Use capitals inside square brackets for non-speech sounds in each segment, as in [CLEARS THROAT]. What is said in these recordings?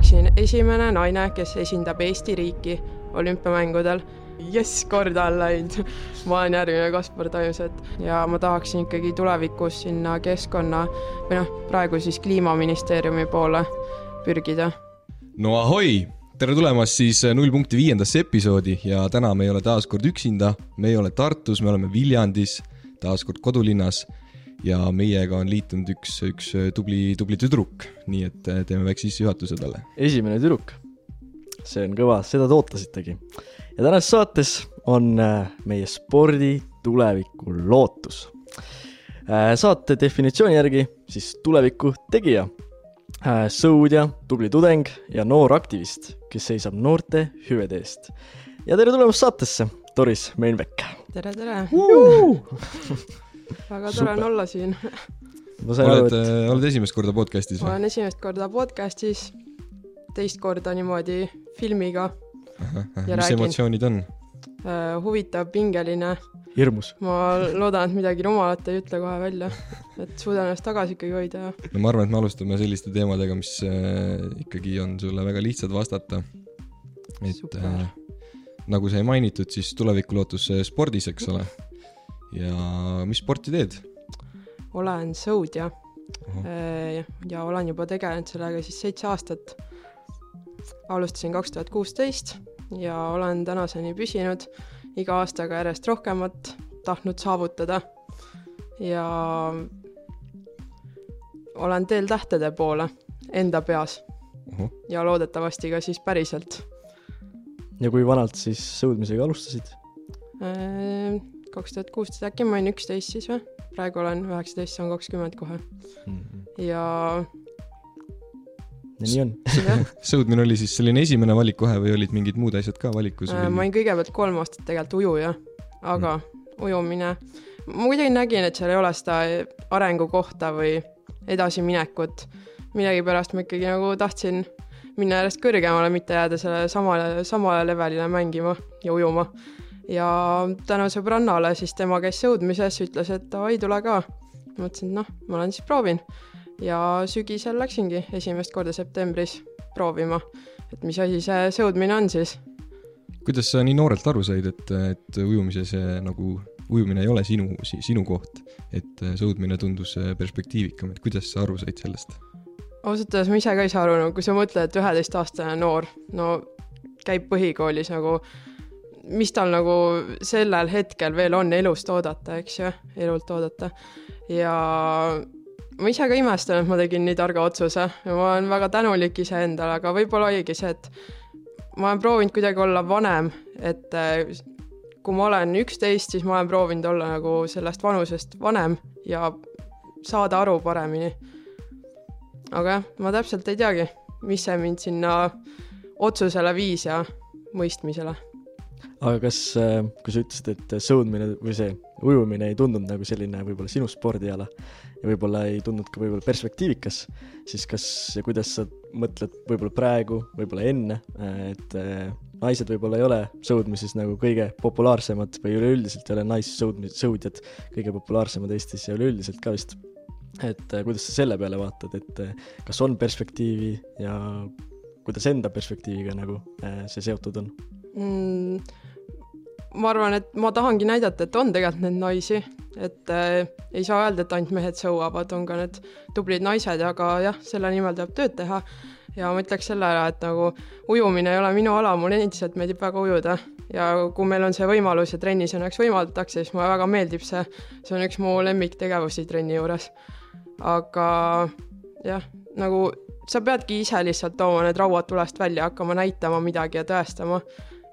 oleksin esimene naine, kes esindab Eesti riiki olümpiamängudel. jess, korda on läinud. ma olen järgmine Kaspar Taimset ja ma tahaksin ikkagi tulevikus sinna keskkonna või noh, praegu siis kliimaministeeriumi poole pürgida. no ahoi tere tulemast siis null punkti viiendasse episoodi ja täna me ei ole taas kord üksinda, me ei ole Tartus, me oleme Viljandis, taas kord kodulinnas ja meiega on liitunud üks, üks tubli, tubli tüdruk, nii et teeme väikse sissejuhatuse talle. esimene tüdruk, see on kõva, seda te ootasitegi. ja tänases saates on äh, meie spordi tuleviku lootus. Äh, saate definitsiooni järgi siis tuleviku tegija, äh, sõudja, tubli tudeng ja noor aktivist, kes seisab noorte hüvede eest. ja tere tulemast saatesse, Doris Meinbeck. tere, tere [LAUGHS] väga tore on olla siin. oled, oled esimest korda podcast'is või? olen esimest korda podcast'is, teist korda niimoodi filmiga. mis emotsioonid on uh,? huvitav, pingeline. hirmus. ma loodan, et midagi rumalat ei ütle kohe välja, et suudan ennast tagasi ikkagi hoida ja. no ma arvan, et me alustame selliste teemadega, mis äh, ikkagi on sulle väga lihtsad vastata. et äh, nagu sai mainitud, siis tulevikulootus spordis, eks ole ja mis sporti teed? olen sõudja äh, ja olen juba tegelenud sellega siis seitse aastat. alustasin kaks tuhat kuusteist ja olen tänaseni püsinud iga aastaga järjest rohkemat tahtnud saavutada. ja olen teel tähtede poole enda peas. ja loodetavasti ka siis päriselt. ja kui vanalt siis sõudmisega alustasid? Kaks tuhat kuusteist, äkki ma olin üksteist siis või? praegu olen üheksateist, saan kakskümmend kohe mm. -hmm. ja. ja nii on [LAUGHS] sõudmine oli siis selline esimene valik kohe või olid mingid muud asjad ka valikus äh,? ma olin kõigepealt kolm aastat tegelikult ujuja, aga mm. ujumine, ma kuidagi nägin, et seal ei ole seda arengukohta või edasiminekut. millegipärast ma ikkagi nagu tahtsin minna järjest kõrgemale, mitte jääda selle samale, samale levelile mängima ja ujuma ja tänu sõbrannale siis tema käis sõudmises, ütles, et davai, tule ka. mõtlesin, et noh, ma lähen siis proovin. ja sügisel läksingi esimest korda septembris proovima, et mis asi see sõudmine on siis. kuidas sa nii noorelt aru said, et, et ujumises nagu, ujumine ei ole sinu, sinu koht, et sõudmine tundus perspektiivikam, et kuidas sa aru said sellest? ausalt öeldes ma ise ka ei saa aru, no kui sa mõtled, et üheteistaastane noor, no käib põhikoolis nagu mis tal nagu sellel hetkel veel on elust oodata, eks ju, elult oodata. ja ma ise ka imestan, et ma tegin nii targa otsuse ja ma olen väga tänulik iseendale, aga võib-olla oligi see, et ma olen proovinud kuidagi olla vanem, et eh, kui ma olen üksteist, siis ma olen proovinud olla nagu sellest vanusest vanem ja saada aru paremini. aga jah, ma täpselt ei teagi, mis see mind sinna otsusele viis ja mõistmisele aga kas, äh, kui sa ütlesid, et sõudmine või see ujumine ei tundunud nagu selline võib-olla sinu spordiala ja võib-olla ei tundunud ka võib-olla perspektiivikas, siis kas ja kuidas sa mõtled võib-olla praegu, võib-olla enne, et äh, naised võib-olla ei ole sõudmises nagu kõige populaarsemad või üleüldiselt ei ole naissõudmis-, sõudjad kõige populaarsemad Eestis ja üleüldiselt ka vist. et äh, kuidas sa selle peale vaatad, et kas on perspektiivi ja kuidas enda perspektiiviga nagu see seotud on mm,? ma arvan, et ma tahangi näidata, et on tegelikult neid naisi, et äh, ei saa öelda, et ainult mehed sõuavad, on ka need tublid naised, aga jah, selle nimel tuleb tööd teha. ja ma ütleks selle ära, et nagu ujumine ei ole minu ala, mulle endiselt meeldib väga ujuda ja kui meil on see võimalus ja trennis õnneks võimaldatakse, siis mulle väga meeldib see, see on üks mu lemmiktegevusi trenni juures. aga jah, nagu sa peadki ise lihtsalt tooma need rauad tulest välja, hakkama näitama midagi ja tõestama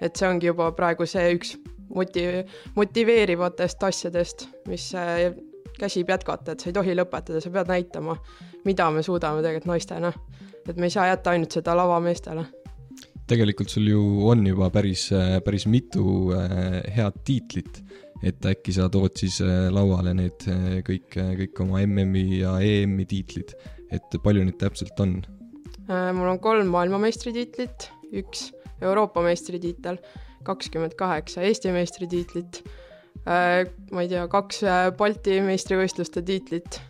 et see ongi juba praegu see üks motiv-, motiveerivatest asjadest, mis äh, käsib jätkata, et sa ei tohi lõpetada, sa pead näitama, mida me suudame tegelikult naistena. et me ei saa jätta ainult seda lava meestele. tegelikult sul ju on juba päris, äh, päris mitu äh, head tiitlit, et äkki sa tood siis lauale need kõik, kõik oma MM-i ja EM-i tiitlid, et palju neid täpselt on? mul on kolm maailmameistritiitlit, üks Euroopa meistritiitel, kakskümmend kaheksa Eesti meistritiitlit, äh, ma ei tea, kaks äh, Balti meistrivõistluste tiitlit,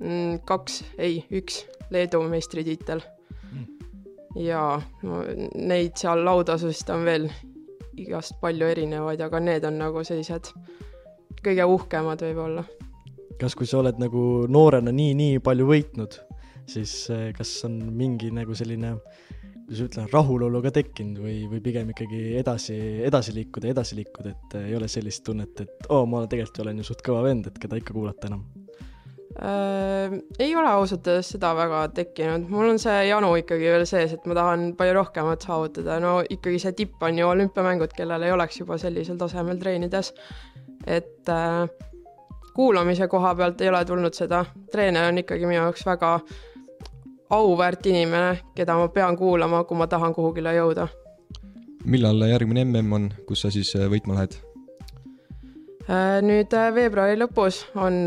mm, kaks, ei, üks Leedu meistritiitel. ja no, neid seal lautasust on veel igast palju erinevaid, aga need on nagu sellised kõige uhkemad võib-olla. kas, kui sa oled nagu noorena nii-nii palju võitnud, siis eh, kas on mingi nagu selline kuidas ütlen, rahulolu ka tekkinud või, või pigem ikkagi edasi, edasi liikuda, edasi liikuda, et ei ole sellist tunnet, et oo oh,, ma tegelikult olen ju suht kõva vend, et keda ikka kuulata enam äh,? ei ole ausalt öeldes seda väga tekkinud, mul on see janu ikkagi veel sees, et ma tahan palju rohkemat saavutada, no ikkagi see tipp on ju olümpiamängud, kellel ei oleks juba sellisel tasemel treenides. et äh, kuulamise koha pealt ei ole tulnud seda, treener on ikkagi minu jaoks väga auväärt inimene, keda ma pean kuulama, kui ma tahan kuhugile jõuda. millal järgmine mm on, kus sa siis äh, võitma lähed? Äh, nüüd äh, veebruari lõpus on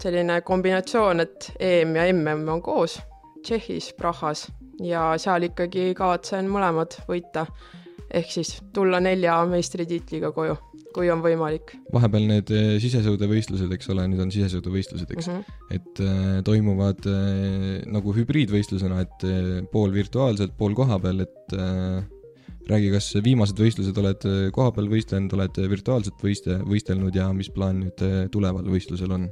selline kombinatsioon, et EM ja MM on koos Tšehhis, Prahas ja seal ikkagi kavatsen mõlemad võita. ehk siis tulla nelja meistritiitliga koju, kui on võimalik. vahepeal need eh, sisesõudevõistlused, eks ole, nüüd on sisesõudevõistlused, eks mm, -hmm. et äh, toimuvad äh, nagu hübriidvõistlusena, et äh, pool virtuaalselt, pool kohapeal, et äh, räägi, kas viimased võistlused oled kohapeal võistelnud, oled virtuaalselt võiste, võistelnud ja mis plaan nüüd tuleval võistlusel on?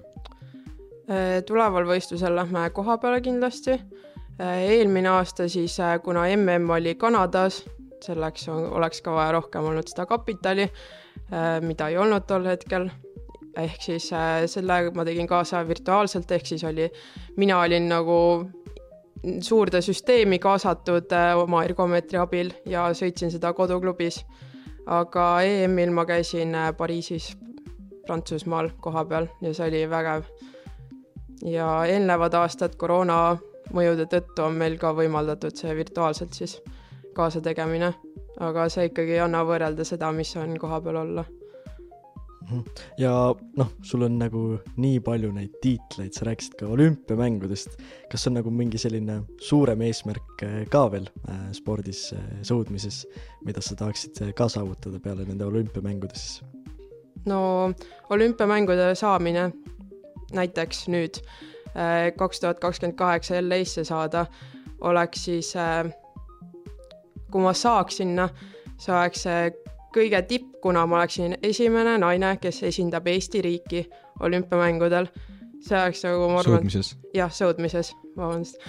Äh, tuleval võistlusel lähme koha peale kindlasti. Äh, eelmine aasta siis, äh, kuna mm oli Kanadas, selleks on, oleks ka vaja rohkem olnud seda kapitali, mida ei olnud tol hetkel. ehk siis selle ma tegin kaasa virtuaalselt, ehk siis oli, mina olin nagu suurde süsteemi kaasatud oma ergomeetri abil ja sõitsin seda koduklubis. aga EM-il ma käisin Pariisis, Prantsusmaal kohapeal ja see oli vägev ja eelnevad aastad koroona mõjude tõttu on meil ka võimaldatud see virtuaalselt siis kaasategemine, aga see ikkagi ei anna võrrelda seda, mis on kohapeal olla. Mhm. ja noh, sul on nagu nii palju neid tiitleid, sa rääkisid ka olümpiamängudest. kas on nagu mingi selline suurem eesmärk äh, ka veel äh, spordis äh, sõudmises, mida sa tahaksid ka saavutada peale nende olümpiamängude siis? no olümpiamängude saamine näiteks nüüd äh, kaks tuhat kakskümmend kaheksa LA-sse saada, oleks siis, äh, kui ma saaks sinna, see oleks kõige tipp, kuna ma oleksin esimene naine, kes esindab Eesti riiki olümpiamängudel. see oleks nagu, ma arvan. sõudmises? jah, sõudmises, vabandust.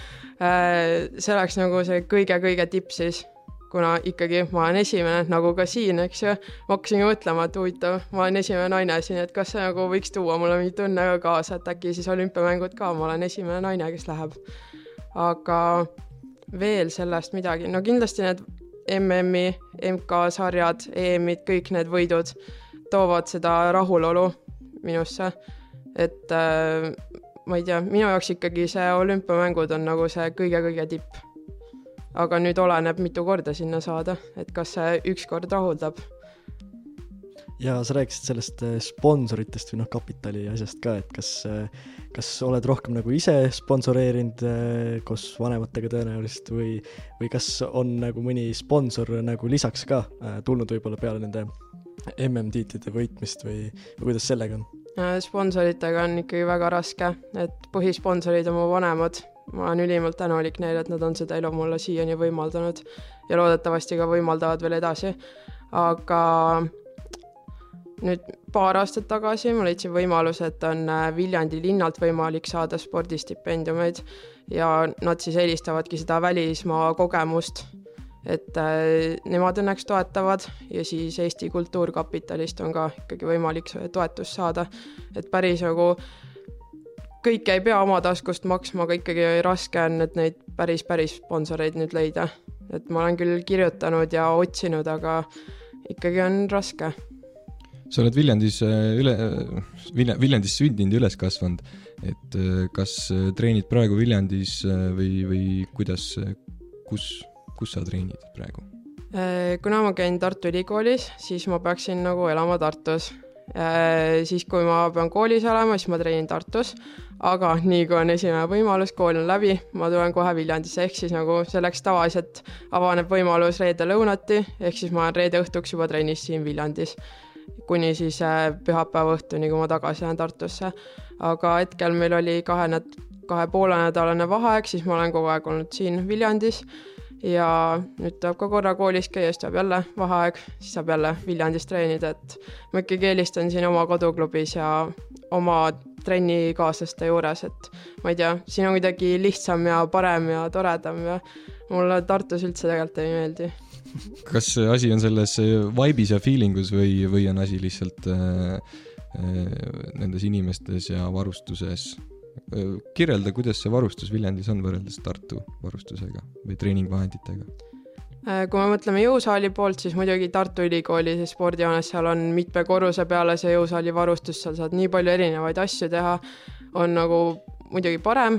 Äh, see oleks nagu see kõige-kõige tipp siis kuna ikkagi ma olen esimene, nagu ka siin, eks ju, ma hakkasingi mõtlema, et huvitav, ma olen esimene naine siin, et kas see nagu võiks tuua mulle mingit õnne ka kaasa, et äkki siis olümpiamängud ka, ma olen esimene naine, kes läheb. aga veel sellest midagi, no kindlasti need MM-i, MK-sarjad, EM-id, kõik need võidud toovad seda rahulolu minusse, et äh, ma ei tea, minu jaoks ikkagi see olümpiamängud on nagu see kõige-kõige tipp. Aga nüüd oleneb, mitu korda sinna saada, et kas see ükskord rahuldab. Ja sa rääkisid sellest äh, sponsoritest või noh, kapitali asjast ka, et kas, äh, kas oled rohkem nagu ise sponsoreerinud äh, koos vanematega tõenäoliselt või, või kas on nagu mõni sponsor nagu lisaks ka tulnud võib-olla peale nende MM-tiitlite võitmist või, või kuidas sellega on? sponsoritega on ikkagi väga raske, et põhisponsorid on mu vanemad ma olen ülimalt tänulik neile, et nad on seda elu mulle siiani võimaldanud ja loodetavasti ka võimaldavad veel edasi. aga nüüd paar aastat tagasi ma leidsin võimaluse, et on äh, Viljandi linnalt võimalik saada spordistipendiumeid ja nad siis eelistavadki seda välismaa kogemust. et äh, nemad õnneks toetavad ja siis Eesti Kultuurkapitalist on ka ikkagi võimalik toetust saada, et päris nagu kõike ei pea oma taskust maksma, aga ikkagi raske on, et neid päris, päris sponsoreid nüüd leida. et ma olen küll kirjutanud ja otsinud, aga ikkagi on raske. Sa oled Viljandis äh, üle, Vilja-, Viljandis sündinud ja üles kasvanud, et äh, kas äh, treenid praegu Viljandis või, või kuidas, kus, kus sa treenid praegu? kuna ma käin Tartu Ülikoolis, siis ma peaksin nagu elama Tartus siis, kui ma pean koolis olema, siis ma treenin Tartus, aga nii kui on esimene võimalus, kool on läbi, ma tulen kohe Viljandisse, ehk siis nagu selleks tavaliselt avaneb võimalus reede lõunati, ehk siis ma olen reede õhtuks juba trennis siin Viljandis. Kuni siis äh, pühapäeva õhtuni, kui ma tagasi lähen Tartusse. aga hetkel meil oli kahe näd-, kahe poole nädalane vaheaeg, siis ma olen kogu aeg olnud siin Viljandis ja nüüd tuleb ka korra koolis käia, siis tuleb jälle vaheaeg, siis saab jälle Viljandis treenida, et ma ikkagi eelistan siin oma koduklubis ja oma trennikaaslaste juures, et ma ei tea, siin on kuidagi lihtsam ja parem ja toredam ja mulle Tartus üldse tegelikult ei meeldi. Kas asi on selles vibe'is ja feeling us või, või on asi lihtsalt äh, äh, nendes inimestes ja varustuses? Äh, kirjelda, kuidas see varustus Viljandis on võrreldes Tartu varustusega või treeningvahenditega? Äh, kui me mõtleme jõusaali poolt, siis muidugi Tartu Ülikooli see spordihoones, seal on mitme korruse peale see jõusaali varustus, seal saad nii palju erinevaid asju teha, on nagu muidugi parem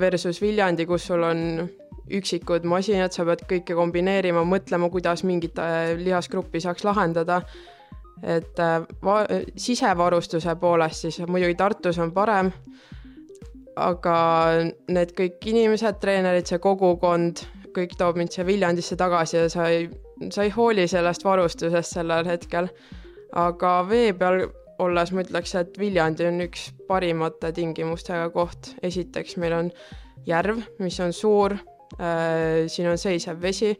versus Viljandi, kus sul on üksikud masinad, sa pead kõike kombineerima, mõtlema, kuidas mingit äh, lihasgruppi saaks lahendada. et äh, va-, sisevarustuse poolest siis muidugi Tartus on parem, aga need kõik inimesed, treenerid, see kogukond, kõik toob mind siia Viljandisse tagasi ja sa ei, sa ei hooli sellest varustusest sellel hetkel. aga vee peal olles ma ütleks, et Viljandi on üks parimate tingimustega koht. esiteks meil on järv, mis on suur siin on seisev vesi,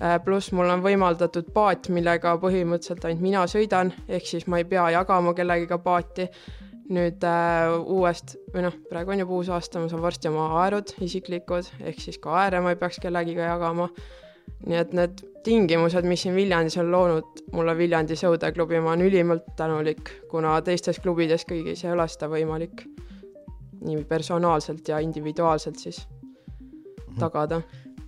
äh, pluss mul on võimaldatud paat, millega põhimõtteliselt ainult mina sõidan, ehk siis ma ei pea jagama kellegiga paati. nüüd äh, uuest või noh, praegu on juba uus aasta, ma saan varsti oma aerud isiklikud, ehk siis ka aere ma ei peaks kellegiga jagama. nii et need tingimused, mis siin Viljandis on loonud mulle Viljandi sõudeklubi, ma olen ülimalt tänulik, kuna teistes klubides kõigis ei ole seda võimalik. nii personaalselt ja individuaalselt siis tagada.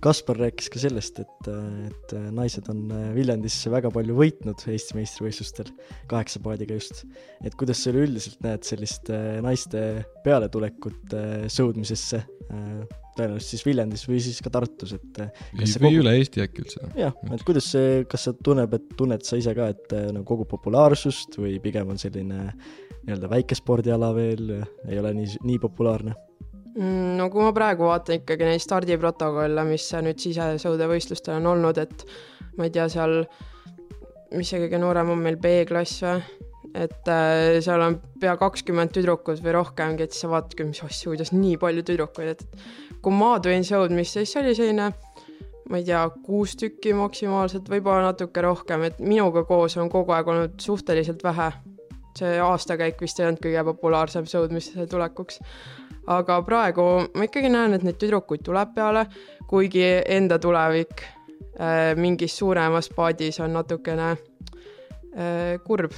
Kaspar rääkis ka sellest, et, et naised on Viljandis väga palju võitnud Eesti meistrivõistlustel, kaheksa paadiga just. et kuidas sa üleüldiselt näed sellist äh, naiste pealetulekut äh, sõudmisesse, äh, tõenäoliselt siis Viljandis või siis ka Tartus, et või kogu... üle Eesti äkki üldse? jah, et kuidas see, kas sa tunneb, et tunned sa ise ka, et nagu kogu populaarsust või pigem on selline nii-öelda väike spordiala veel, ei ole nii, nii populaarne no kui ma praegu vaatan ikkagi neid stardiprotokolle, mis nüüd sisesõudevõistlustel on olnud, et ma ei tea, seal, mis see kõige noorem on meil, B-klass või? et äh, seal on pea kakskümmend tüdrukut või rohkemgi, et siis sa vaatadki, mis asja, kuidas nii palju tüdrukuid, et kui ma tulin sõudmisse, siis oli selline ma ei tea, kuus tükki maksimaalselt, võib-olla natuke rohkem, et minuga koos on kogu aeg olnud suhteliselt vähe. see aastakäik vist ei olnud kõige populaarsem sõudmisse tulekuks aga praegu ma ikkagi näen, et neid tüdrukuid tuleb peale, kuigi enda tulevik äh, mingis suuremas paadis on natukene äh, kurb.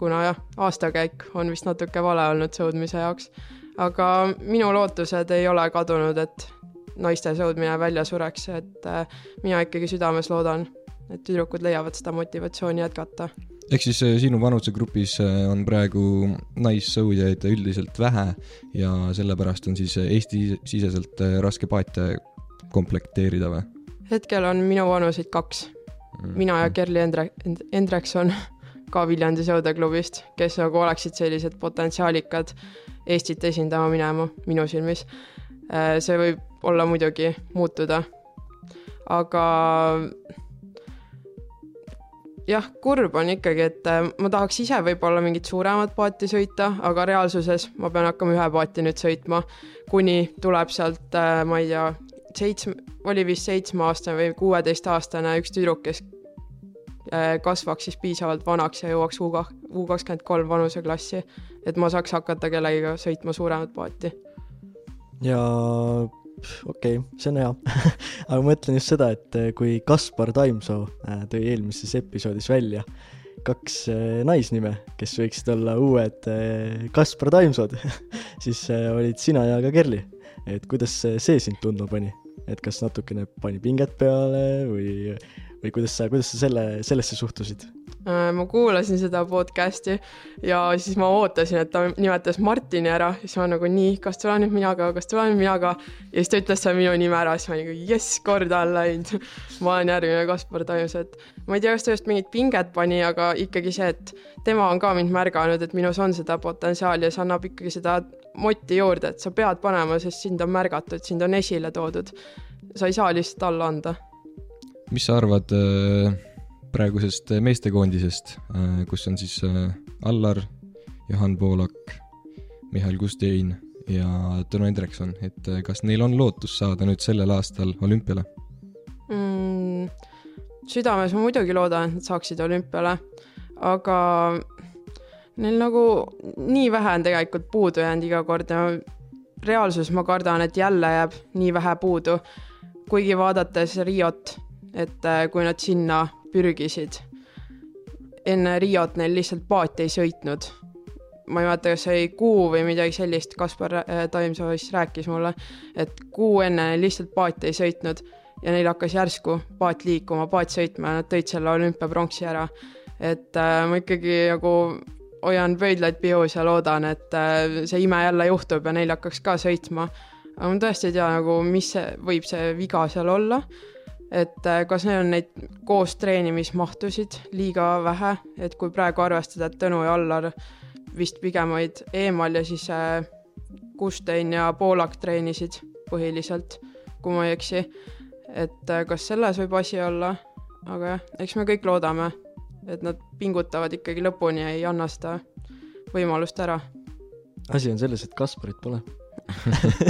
kuna jah, aastakäik on vist natuke vale olnud sõudmise jaoks. aga minu lootused ei ole kadunud, et naiste sõudmine välja sureks, et äh, mina ikkagi südames loodan, et tüdrukud leiavad seda motivatsiooni jätkata ehk siis eh, sinu vanusegrupis eh, on praegu naissõudjaid üldiselt vähe ja sellepärast on siis Eesti-siseselt eh, raske paate komplekteerida või? hetkel on minu vanuseid kaks mm.. mina ja Kerli Endre-, Endrekson [LAUGHS] ka Viljandi sõudeklubist, kes nagu oleksid sellised potentsiaalikad Eestit esindama minema minu silmis. see võib olla muidugi muutuda. aga jah, kurb on ikkagi, et äh, ma tahaks ise võib-olla mingit suuremat paati sõita, aga reaalsuses ma pean hakkama ühe paati nüüd sõitma, kuni tuleb sealt, äh, ma ei tea, seitsme, oli vist seitsmeaastane või kuueteistaastane üks tüdruk, kes äh, kasvaks siis piisavalt vanaks ja jõuaks U U kakskümmend kolm vanuseklassi, et ma saaks hakata kellegiga sõitma suuremat paati. ja okei okay,, see on hea [LAUGHS] aga ma mõtlen just seda, et eh, kui Kaspar Taimsoo äh, tõi eelmises episoodis välja kaks äh, naisnime, kes võiksid olla uued Kaspar Taimsood [LAUGHS] siis olid sina ja ka Kerli. et kuidas see sind tundma pani? et kas natukene pani pinget peale või, või kuidas sa, kuidas sa selle, sellesse suhtusid? Äh, ma kuulasin seda podcast'i ja siis ma ootasin, et ta nimetas Martini ära, siis ma nagu nii, kas tulen nüüd mina ka, kas tulen nüüd mina ka. ja siis ta ütles seal minu nime ära, siis ma nagu jess, korda on läinud. [LAUGHS] ma olen järgmine Kaspar Tajus, et ma ei tea, kas ta just mingit pinget pani, aga ikkagi see, et tema on ka mind märganud, et minus on seda potentsiaali ja see annab ikkagi seda motti juurde, et sa pead panema, sest sind on märgatud, sind on esile toodud. sa ei saa lihtsalt alla anda. mis sa arvad äh praegusest meestekoondisest, äh, kus on siis äh, Allar, Johan Poolak, Mihhail Gustein ja Tõnu Hendrikson, et äh, kas neil on lootus saada nüüd sellel aastal olümpiale? mm,. südames ma muidugi loodan, et nad saaksid olümpiale, aga neil nagu nii vähe on tegelikult puudu jäänud iga kord ja reaalsuses ma kardan, et jälle jääb nii vähe puudu. kuigi vaadates Riot, et äh, kui nad sinna pürgisid, enne Riot neil lihtsalt paati ei sõitnud. ma ei mäleta, kas see oli kuu või midagi sellist, Kaspar äh, Taimsoo vist rääkis mulle, et kuu enne neil lihtsalt paati ei sõitnud ja neil hakkas järsku paat liikuma, paat sõitma ja nad tõid selle olümpiapronksi ära. et äh, ma ikkagi nagu hoian pöidlaid pihus ja loodan, et äh, see ime jälle juhtub ja neil hakkaks ka sõitma. aga ma tõesti ei tea nagu, mis see, võib see viga seal olla. Et äh, kas neil on neid koos treenimismahtusid liiga vähe, et kui praegu arvestada, et Tõnu ja Allar vist pigem olid eemal ja siis äh, Gustein ja Poolak treenisid põhiliselt, kui ma ei eksi. Et äh, kas selles võib asi olla, aga jah, eks me kõik loodame, et nad pingutavad ikkagi lõpuni ja ei anna seda võimalust ära. asi on selles, et Kasparit pole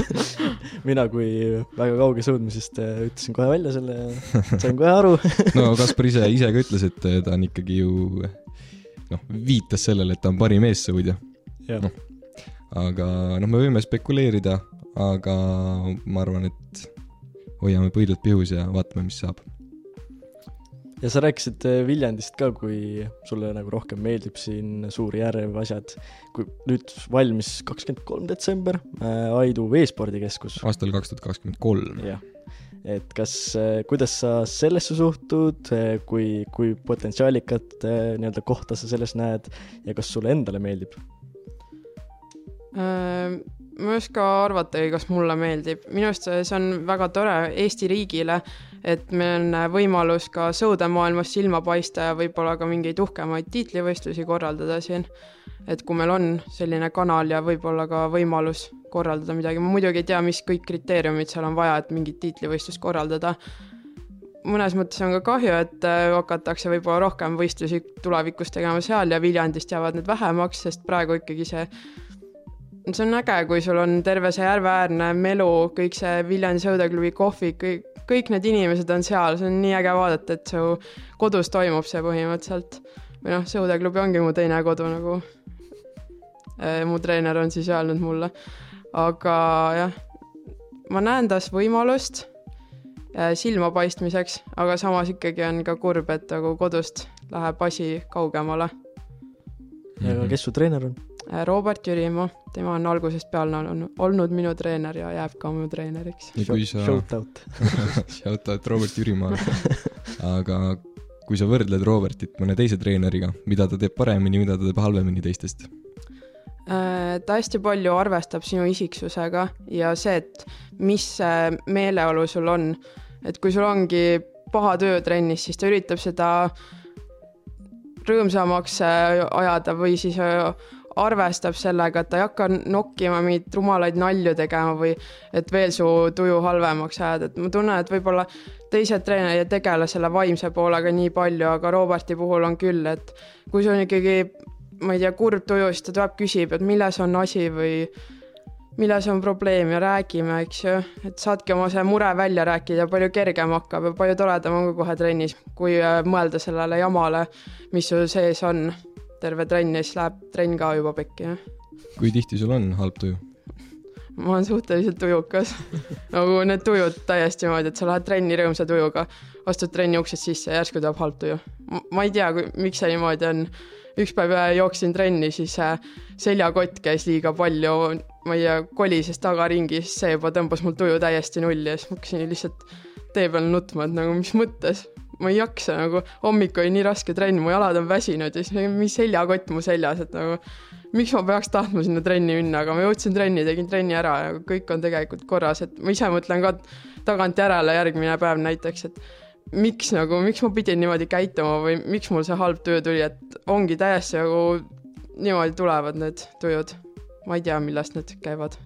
[LAUGHS] mina kui väga kauge sõudmisest äh, ütlesin kohe välja selle ja sain kohe aru. [LAUGHS] no Kaspar ise, ise ka ütles, et ta on ikkagi ju noh, viitas sellele, et ta on parim eessõudja, Noh. aga noh, me võime spekuleerida, aga ma arvan, et hoiame pöidlad pihus ja vaatame, mis saab. Ja sa rääkisid äh, Viljandist ka, kui sulle nagu rohkem meeldib siin suur järv, asjad. kui nüüd valmis kakskümmend kolm detsember äh, Aidu veespordikeskus, aastal kaks tuhat kakskümmend kolm. jah. et kas, kuidas sa sellesse suhtud, kui, kui potentsiaalikat äh, nii-öelda kohta sa selles näed ja kas sulle endale meeldib? Äh, ma ei oska arvatagi, kas mulle meeldib, minu arust see on väga tore Eesti riigile, et meil on võimalus ka sõudemaailmas silma paista ja võib-olla ka mingeid uhkemaid tiitlivõistlusi korraldada siin. et kui meil on selline kanal ja võib-olla ka võimalus korraldada midagi, ma muidugi ei tea, mis kõik kriteeriumid seal on vaja, et mingit tiitlivõistlust korraldada. mõnes mõttes on ka kahju, et äh, hakatakse võib-olla rohkem võistlusi tulevikus tegema seal ja Viljandist jäävad need vähemaks, sest praegu ikkagi see see on äge, kui sul on terve see järveäärne melu, kõik see Viljandi Sõudeklubi kohvik, kõik, kõik need inimesed on seal, see on nii äge vaadata, et su kodus toimub see põhimõtteliselt. või noh, Sõudeklubi ongi mu teine kodu nagu. mu treener on siis öelnud mulle, aga jah, ma näen tas võimalust äh, silmapaistmiseks, aga samas ikkagi on ka kurb, et nagu kodust läheb asi kaugemale. ja Mhm. kes su treener on? Äh, Robert Jürimaa, tema on algusest peale olnud, olnud minu treener ja jääb ka mu treeneriks. ja kui sa, Shout out. [LAUGHS] shout out Robert Jürimaale, aga kui sa võrdled Robertit mõne teise treeneriga, mida ta teeb paremini, mida ta teeb halvemini teistest? Äh, ta hästi palju arvestab sinu isiksusega ja see, et mis meeleolu sul on. et kui sul ongi paha töö trennis, siis ta üritab seda rõõmsamaks äh, ajada või siis arvestab sellega, et ta ei hakka nokkima mingeid rumalaid nalju tegema või et veel su tuju halvemaks ajada, et ma tunnen, et võib-olla teised treenerid ei tegele selle vaimse poolega nii palju, aga Roberti puhul on küll, et kui sul on ikkagi ma ei tea, kurb tuju, siis ta tuleb, küsib, et milles on asi või milles on probleem ja räägime, eks ju, et saadki oma see mure välja rääkida, palju kergem hakkab ja palju toredam on ka kohe trennis, kui äh, mõelda sellele jamale, mis sul sees on terve trenn ja siis läheb trenn ka juba pekki, jah. kui tihti sul on halb tuju? ma olen suhteliselt ujukas, nagu need tujud täiesti niimoodi, et sa lähed trenni rõõmsa tujuga, astud trenni uksest sisse ja järsku tuleb halb tuju. ma ei tea, miks see niimoodi on. üks päev äh, jooksin trenni, siis äh, seljakott käis liiga palju, ma ei tea, kolises tagaringi, siis see juba tõmbas mul tuju täiesti nulli ja siis ma hakkasin lihtsalt tee peal nutma, et nagu mis mõttes, ma ei jaksa nagu, hommik oli nii raske trenn, mu jalad on väsinud ja siis mis seljakott mu seljas, et nagu miks ma peaks tahtma sinna trenni minna, aga ma jõudsin trenni, tegin trenni ära ja kõik on tegelikult korras, et ma ise mõtlen ka tagantjärele järgmine päev näiteks, et miks nagu, miks ma pidin niimoodi käituma või miks mul see halb tuju tuli, et ongi täiesti nagu niimoodi tulevad need tujud. ma ei tea, millest need käivad.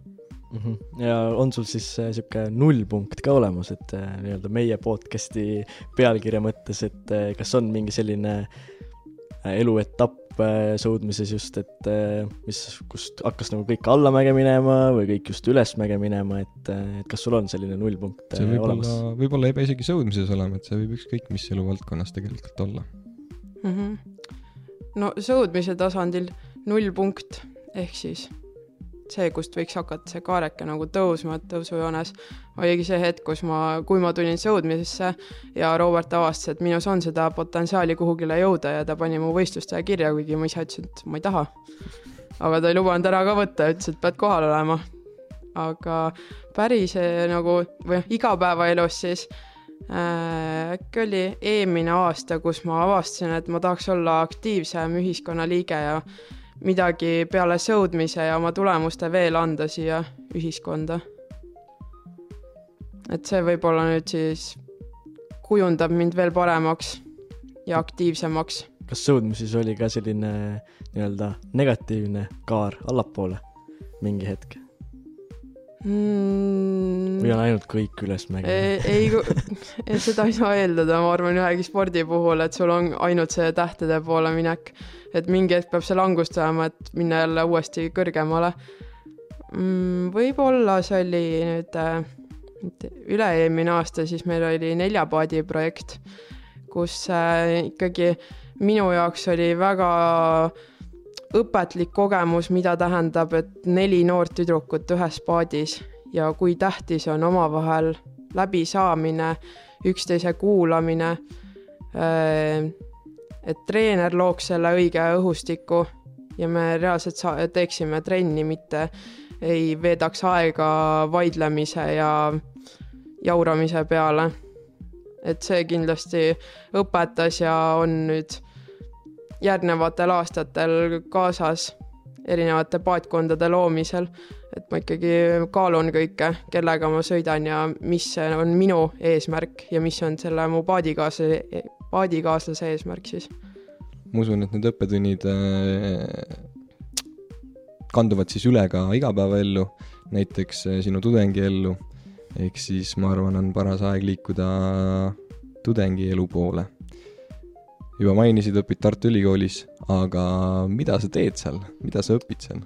Mhm. ja on sul siis äh, sihuke nullpunkt ka olemas, et äh, nii-öelda meie podcast'i pealkirja mõttes, et äh, kas on mingi selline äh, eluetapp äh, sõudmises just, et äh, mis, kust hakkas nagu kõik allamäge minema või kõik just ülesmäge minema, et, et kas sul on selline nullpunkt see võib olemas? olla, võib-olla ei pea isegi sõudmises olema, et see võib ükskõik mis eluvaldkonnas tegelikult olla mm. -hmm. no sõudmise tasandil null punkt ehk siis see, kust võiks hakata see kaareke nagu tõusma tõusujoones, oligi see hetk, kus ma, kui ma tulin sõudmisesse ja Robert avastas, et minus on seda potentsiaali kuhugile jõuda ja ta pani mu võistlustele kirja, kuigi ma ise ütlesin, et ma ei taha. aga ta ei lubanud ära ka võtta, ütles, et pead kohal olema. aga päris eh, nagu või noh, igapäevaelus siis äh, äkki oli eelmine aasta, kus ma avastasin, et ma tahaks olla aktiivsem ühiskonnaliige ja midagi peale sõudmise ja oma tulemuste veel anda siia ühiskonda. et see võib-olla nüüd siis kujundab mind veel paremaks ja aktiivsemaks. kas sõudmises oli ka selline nii-öelda negatiivne kaar allapoole mingi hetk mm,? või on ainult kõik ülesmäge? ei, [LAUGHS] ei, seda ei saa eeldada, ma arvan, ühegi spordi puhul, et sul on ainult see tähtede poole minek et mingi hetk peab see langus tulema, et minna jälle uuesti kõrgemale mm,. võib-olla see oli nüüd äh, üle-eelmine aasta, siis meil oli neljapaadi projekt, kus äh, ikkagi minu jaoks oli väga õpetlik kogemus, mida tähendab, et neli noort tüdrukut ühes paadis ja kui tähtis on omavahel läbisaamine, üksteise kuulamine äh,, et treener looks selle õige õhustiku ja me reaalselt saa-, teeksime trenni, mitte ei veedaks aega vaidlemise ja jauramise peale. et see kindlasti õpetas ja on nüüd järgnevatel aastatel kaasas erinevate paatkondade loomisel, et ma ikkagi kaalun kõike, kellega ma sõidan ja mis on minu eesmärk ja mis on selle mu paadikaaslase paadikaaslase eesmärk siis? ma usun, et need õppetunnid äh, kanduvad siis üle ka igapäevaellu, näiteks äh, sinu tudengiellu, ehk siis ma arvan, on paras aeg liikuda tudengielu poole. Juba mainisid, õpid Tartu Ülikoolis, aga mida sa teed seal, mida sa õpid seal?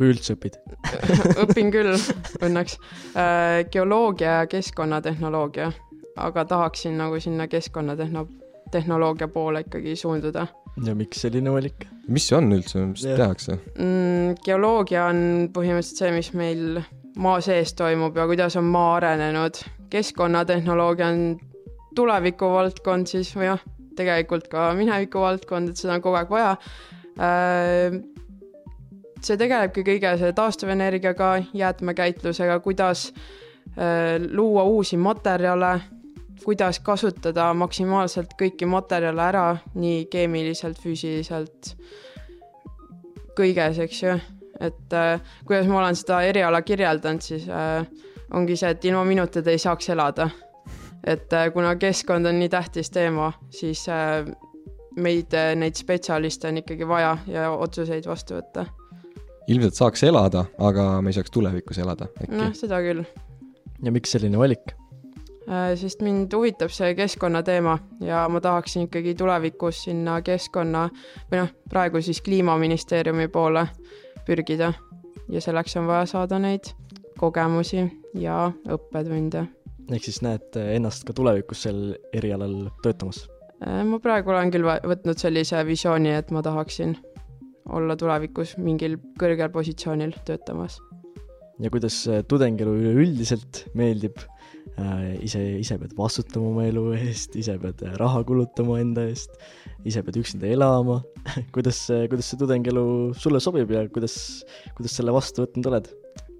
kui üldse õpid [LAUGHS] õpin küll, õnneks äh,. geoloogia ja keskkonnatehnoloogia, aga tahaksin nagu sinna keskkonnatehno-, tehnoloogia poole ikkagi suunduda. ja miks selline valik? mis see on üldse, mis yeah. tehakse mm,? geoloogia on põhimõtteliselt see, mis meil maa sees toimub ja kuidas on maa arenenud. keskkonnatehnoloogia on tulevikuvaldkond siis või jah, tegelikult ka minevikuvaldkond, et seda on kogu aeg vaja äh, see tegelebki kõige selle taastuvenergiaga, jäätmekäitlusega, kuidas äh, luua uusi materjale kuidas kasutada maksimaalselt kõiki materjale ära, nii keemiliselt, füüsiliselt, kõiges, eks ju. et äh, kuidas ma olen seda eriala kirjeldanud, siis ongi see, et ilma minuta ei saaks elada. Et äh, kuna keskkond on nii tähtis teema, siis äh, meid äh,, neid spetsialiste on ikkagi vaja ja otsuseid vastu võtta. ilmselt saaks elada, aga me ei saaks tulevikus elada äkki? noh, seda küll. ja miks selline valik? Sest mind huvitab see keskkonnateema ja ma tahaksin ikkagi tulevikus sinna keskkonna või noh, praegu siis kliimaministeeriumi poole pürgida ja selleks on vaja saada neid kogemusi ja õppetunde. Ehk siis näed ennast ka tulevikus sel erialal töötamas? Äh, ma praegu olen küll võtnud sellise visiooni, et ma tahaksin olla tulevikus mingil kõrgel positsioonil töötamas. ja kuidas tudengielu üleüldiselt meeldib Äh, ise, ise pead vastutama oma elu eest, ise pead äh, raha kulutama enda eest, ise pead üksinda elama [LAUGHS] kuidas, kuidas see tudengielu sulle sobib ja kuidas, kuidas selle vastu võtnud oled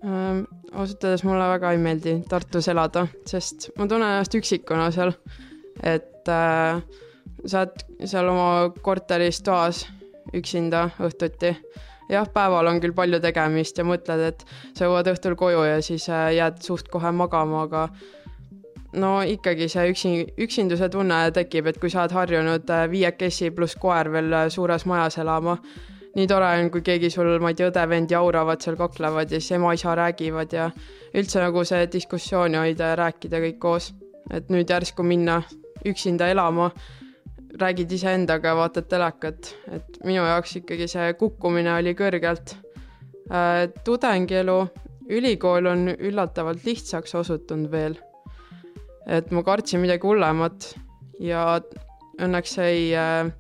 ähm,? ausalt öeldes mulle väga ei meeldi Tartus elada, sest ma tunnen ennast üksikuna seal. et äh, sa oled seal oma korteris toas üksinda õhtuti jah, päeval on küll palju tegemist ja mõtled, et sa jõuad õhtul koju ja siis äh, jääd suht kohe magama, aga no ikkagi see üksi, üksinduse tunne tekib, et kui sa oled harjunud äh, viiekesi pluss koer veel äh, suures majas elama, nii tore on, kui keegi sul, ma ei tea, õde-vend jauravad seal, kaklevad ja siis ema-isa räägivad ja üldse nagu see diskussiooni hoida ja rääkida kõik koos. et nüüd järsku minna üksinda elama, räägid iseendaga, vaatad telekat, et minu jaoks ikkagi see kukkumine oli kõrgelt. tudengielu, ülikool on üllatavalt lihtsaks osutunud veel. et ma kartsin midagi hullemat ja õnneks ei äh,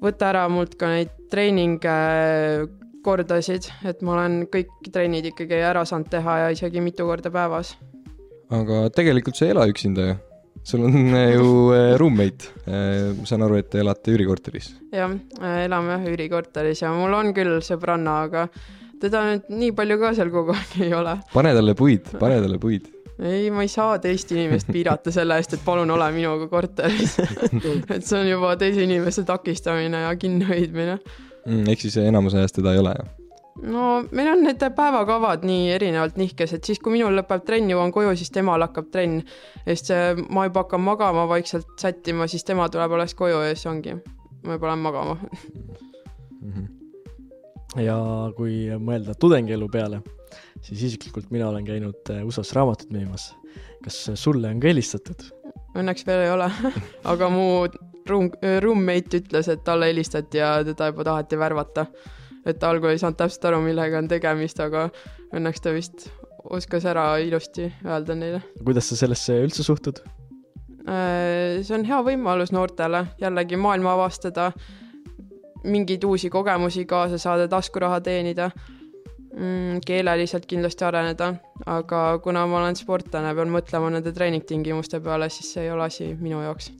võta ära mult ka neid treeningkordasid, et ma olen kõik trennid ikkagi ära saanud teha ja isegi mitu korda päevas. aga tegelikult sa ei ela üksinda ju? sul on ju äh, roommate, äh, ma saan aru, et te elate üürikorteris? jah, elame üürikorteris ja mul on küll sõbranna, aga teda nüüd nii palju ka seal kogu aeg ei ole. pane talle puid, pane talle puid ei, ma ei saa teist inimest piirata selle eest, et palun ole minuga korteris [LAUGHS] et see on juba teise inimese takistamine ja kinnihoidmine mm,. ehk siis enamus ajast teda ei ole, jah? no meil on need päevakavad nii erinevalt nihkes, et siis, kui minul lõpeb trenn, jõuan koju, siis temal hakkab trenn. ja siis ma juba hakkan magama vaikselt sättima, siis tema tuleb alles koju ja siis ongi, ma juba lähen magama mm. -hmm. ja kui mõelda tudengielu peale siis isiklikult mina olen käinud äh, USA-s raamatut müümas. kas sulle on ka helistatud? Õnneks veel ei ole [LAUGHS] aga mu room, roommate ütles, et talle helistati ja teda juba taheti värvata. et algul ei saanud täpselt aru, millega on tegemist, aga õnneks ta vist oskas ära ilusti öelda neile. kuidas sa sellesse üldse suhtud? Äh, see on hea võimalus noortele jällegi maailma avastada, mingeid uusi kogemusi kaasa saada, taskuraha teenida mm,? keeleliselt kindlasti areneda, aga kuna ma olen sportlane, pean mõtlema nende treeningtingimuste peale, siis see ei ole asi minu jaoks.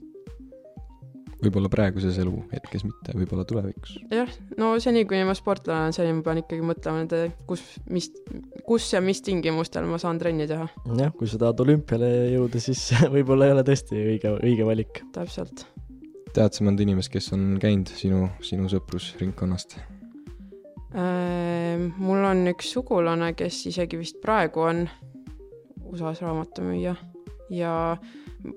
võib-olla praeguses eluhetkes mitte, võib-olla tulevikus. jah, no seni, kuni ma sportlane olen, seni ma pean ikkagi mõtlema nende, kus, mis, kus ja mis tingimustel ma saan trenni teha. jah, kui sa tahad olümpiale jõuda, siis [LAUGHS] võib-olla ei ole tõesti õige, õige valik. täpselt. tead sa mõnda inimest, kes on käinud sinu, sinu sõprusringkonnast? Ehm, mul on üks sugulane, kes isegi vist praegu on USA-s raamatumüüja ja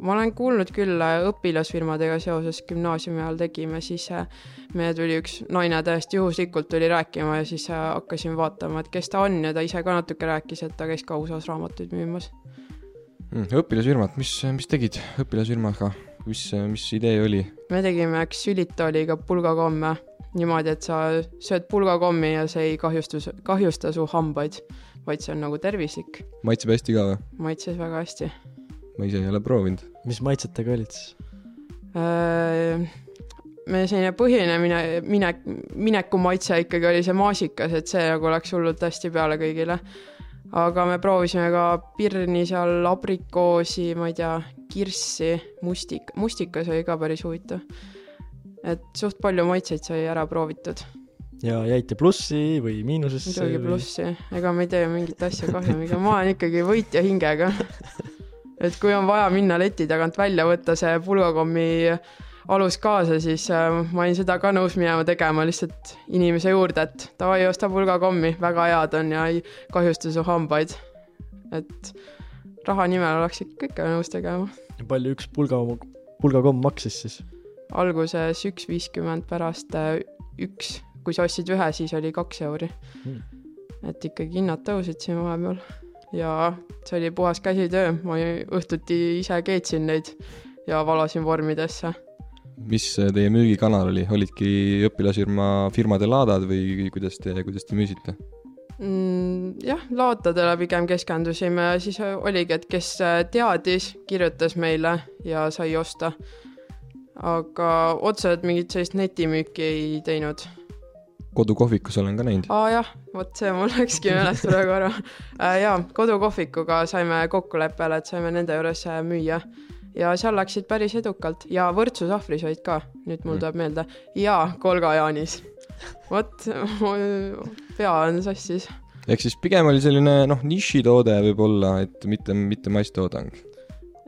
ma olen kuulnud küll äh, õpilasfirmadega seoses gümnaasiumi ajal tegime, siis äh, meil tuli üks naine täiesti juhuslikult tuli rääkima ja siis äh, hakkasin vaatama, et kes ta on ja ta ise ka natuke rääkis, et ta käis ka USA-s raamatuid müümas mm,. õpilasfirmad, mis, mis tegid õpilasfirmaga, mis, mis idee oli? me tegime üks ülitooliga pulgakomme niimoodi, et sa sööd pulgakommi ja see ei kahjustu, kahjusta su hambaid, vaid see on nagu tervislik. maitseb hästi ka või? maitses väga hästi. ma ise ei ole proovinud. mis maitsetega olid siis? Äh, meie selline põhiline mine, minek, minekumaitse ikkagi oli see maasikas, et see nagu läks hullult hästi peale kõigile. aga me proovisime ka pirni seal, abrikoosi, ma ei tea, kirssi, mustik, mustikas oli ka päris huvitav et suht palju maitseid sai ära proovitud. ja jäite plussi või miinusesse? muidugi või... plussi, ega me ei tee mingit asja kahjumiga, ma olen ikkagi võitja hingega [LAUGHS] et kui on vaja minna leti tagant välja, võtta see pulgakommi alus kaasa, siis äh, ma olin seda ka nõus minema tegema lihtsalt inimese juurde, et davai, osta pulgakommi, väga head on ja ei kahjusta su hambaid. et raha nimel oleks ikka ikka nõus tegema. palju üks pulga, pulgakomm maksis siis? Alguses üks viiskümmend, pärast äh, üks, kui sa ostsid ühe, siis oli kaks euri. Hmm.. et ikkagi hinnad tõusid siin vahepeal. Ja see oli puhas käsitöö, ma õhtuti ise keetsin neid ja valasin vormidesse. mis teie müügikanal oli, olidki õpilasfirma, firmade laadad või kuidas te, kuidas te müüsite? mm,? jah, laotadele pigem keskendusime. Siis oligi, et kes teadis, kirjutas meile ja sai osta aga otseselt mingit sellist netimüüki ei teinud. kodukohvikus olen ka näinud. aa jah, vot see mul läkski meelest praegu ära äh,. jaa, kodukohvikuga saime kokkuleppele, et saime nende juures äh, müüa ja seal läksid päris edukalt ja Võrtsu sahvris olid ka, nüüd mul mm. tuleb meelde, ja Kolga Jaanis. vot, pea on sassis. ehk siis pigem oli selline noh, nišitoode võib-olla, et mitte, mitte masstoodang.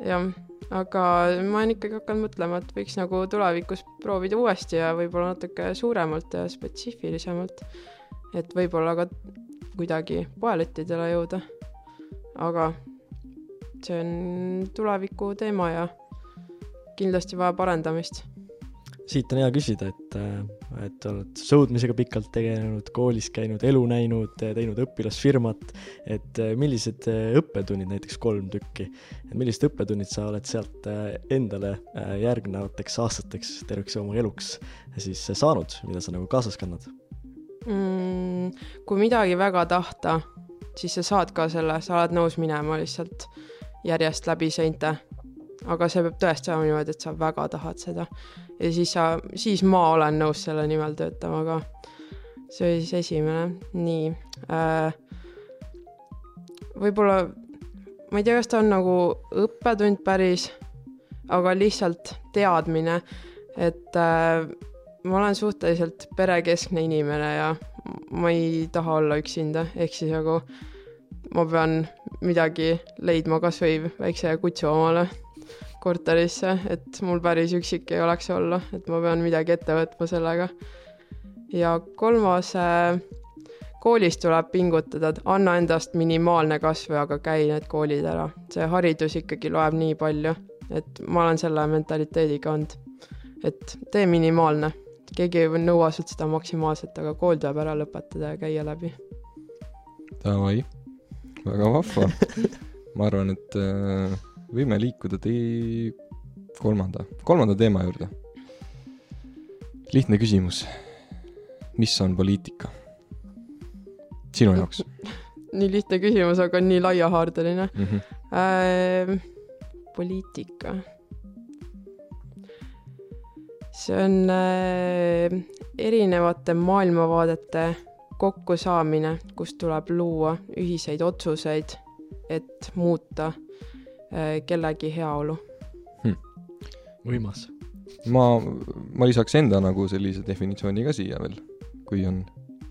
jah aga ma olen ikkagi hakanud mõtlema, et võiks nagu tulevikus proovida uuesti ja võib-olla natuke suuremalt ja spetsiifilisemalt. et võib-olla ka kuidagi poelettidele jõuda. aga see on tuleviku teema ja kindlasti vajab arendamist. Siit on hea küsida, et, et oled sõudmisega pikalt tegelenud, koolis käinud, elu näinud, teinud õpilasfirmat, et millised õppetunnid, näiteks kolm tükki, millised õppetunnid sa oled sealt endale järgnevateks aastateks, terveks oma eluks siis saanud, mida sa nagu kaasas kannad mm,? kui midagi väga tahta, siis sa saad ka selle, sa oled nõus minema lihtsalt järjest läbi seinte aga see peab tõesti olema niimoodi, et sa väga tahad seda. Ja siis sa, siis ma olen nõus selle nimel töötama ka. see oli siis esimene, nii äh,. võib-olla, ma ei tea, kas ta on nagu õppetund päris, aga lihtsalt teadmine, et äh, ma olen suhteliselt perekeskne inimene ja ma ei taha olla üksinda, ehk siis nagu ma pean midagi leidma kasvõi väikse kutsu omale korterisse, et mul päris üksik ei oleks olla, et ma pean midagi ette võtma sellega. ja kolmas, koolis tuleb pingutada, et anna endast minimaalne kasv, aga käi need koolid ära. see haridus ikkagi loeb nii palju, et ma olen selle mentaliteediga olnud. et tee minimaalne, keegi ei nõua sult seda maksimaalset, aga kool tuleb ära lõpetada ja käia läbi. Davai, väga vahva [LAUGHS] ma arvan, et äh võime liikuda tee-, kolmanda, kolmanda teema juurde. lihtne küsimus. mis on poliitika? sinu jaoks [LAUGHS] nii lihtne küsimus, aga nii laiahaardeline mm. -hmm. Äh, poliitika. see on äh, erinevate maailmavaadete kokkusaamine, kus tuleb luua ühiseid otsuseid, et muuta Äh, kellegi heaolu hm.. võimas. ma, ma lisaks enda nagu sellise definitsiooni ka siia veel, kui on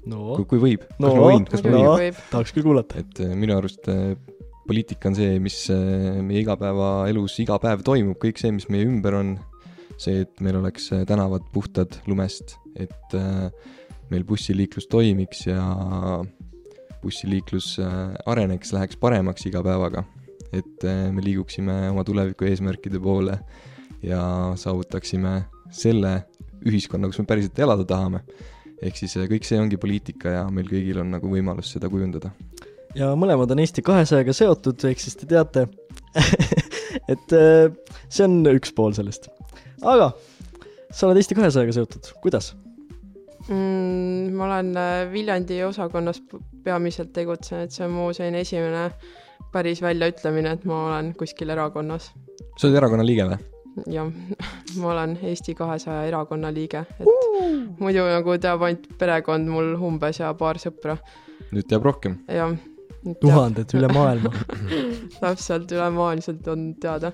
no., kui, kui võib no,. kas ma võin, kas ma võin? tahaks küll kuulata. et äh, minu arust äh, poliitika on see, mis meie igapäevaelus iga päev toimub, kõik see, mis meie ümber on, see, et meil oleks tänavad puhtad lumest, et meil bussiliiklus toimiks ja bussiliiklus areneks, läheks paremaks iga päevaga et eh, me liiguksime oma tuleviku eesmärkide poole ja saavutaksime selle ühiskonna, kus me päriselt elada tahame. ehk siis eh, kõik see ongi poliitika ja meil kõigil on nagu võimalus seda kujundada. ja mõlemad on Eesti kahesajaga seotud, ehk siis te teate [LAUGHS] et eh, see on üks pool sellest. aga sa oled Eesti kahesajaga seotud, kuidas mm,? ma olen Viljandi osakonnas peamiselt tegutsenud, see on mu selline esimene päris väljaütlemine, et ma olen kuskil erakonnas. sa oled erakonna liige või? jah, [LAUGHS] ma olen Eesti kahesaja erakonna liige, et uh! muidu nagu teab ainult perekond mul umbes ja paar sõpra. nüüd teab rohkem? jah. tuhanded üle maailma [LAUGHS] täpselt, ülemaailmselt on teada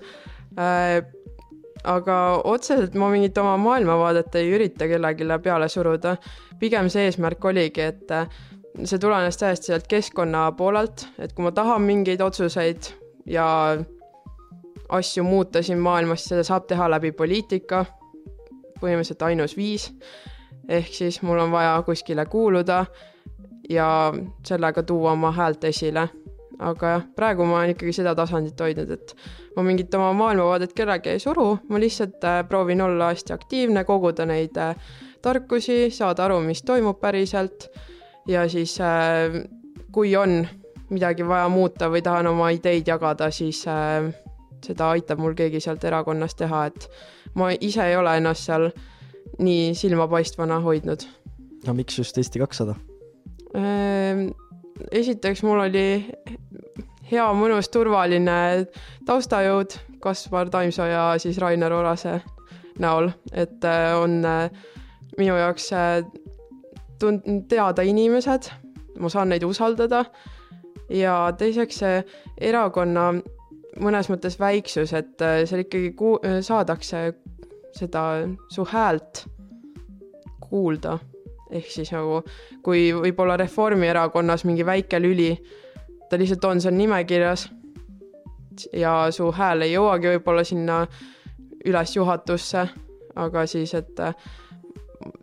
äh, aga otseselt ma mingit oma maailmavaadet ei ürita kellelegi peale suruda. pigem see eesmärk oligi, et see tulenes täiesti sealt keskkonna poolelt, et kui ma tahan mingeid otsuseid ja asju muuta siin maailmas, seda saab teha läbi poliitika, põhimõtteliselt ainus viis, ehk siis mul on vaja kuskile kuuluda ja sellega tuua oma häält esile. aga jah, praegu ma olen ikkagi seda tasandit hoidnud, et ma mingit oma maailmavaadet kellelegi ei suru, ma lihtsalt äh, proovin olla hästi aktiivne, koguda neid äh, tarkusi, saada aru, mis toimub päriselt ja siis äh, kui on midagi vaja muuta või tahan oma ideid jagada, siis äh, seda aitab mul keegi sealt erakonnast teha, et ma ise ei ole ennast seal nii silmapaistvana hoidnud. no miks just Eesti kakssada? Äh, esiteks mul oli hea, mõnus, turvaline taustajõud Kaspar Taimsoo ja siis Rainer Orase näol, et on minu jaoks tund-, teada inimesed, ma saan neid usaldada ja teiseks see erakonna mõnes mõttes väiksus, et äh, seal ikkagi ku-, saadakse seda su häält kuulda. ehk siis nagu, kui võib-olla Reformierakonnas mingi väike lüli, ta lihtsalt on seal nimekirjas ja su hääl ei jõuagi võib-olla sinna üles juhatusse, aga siis, et äh,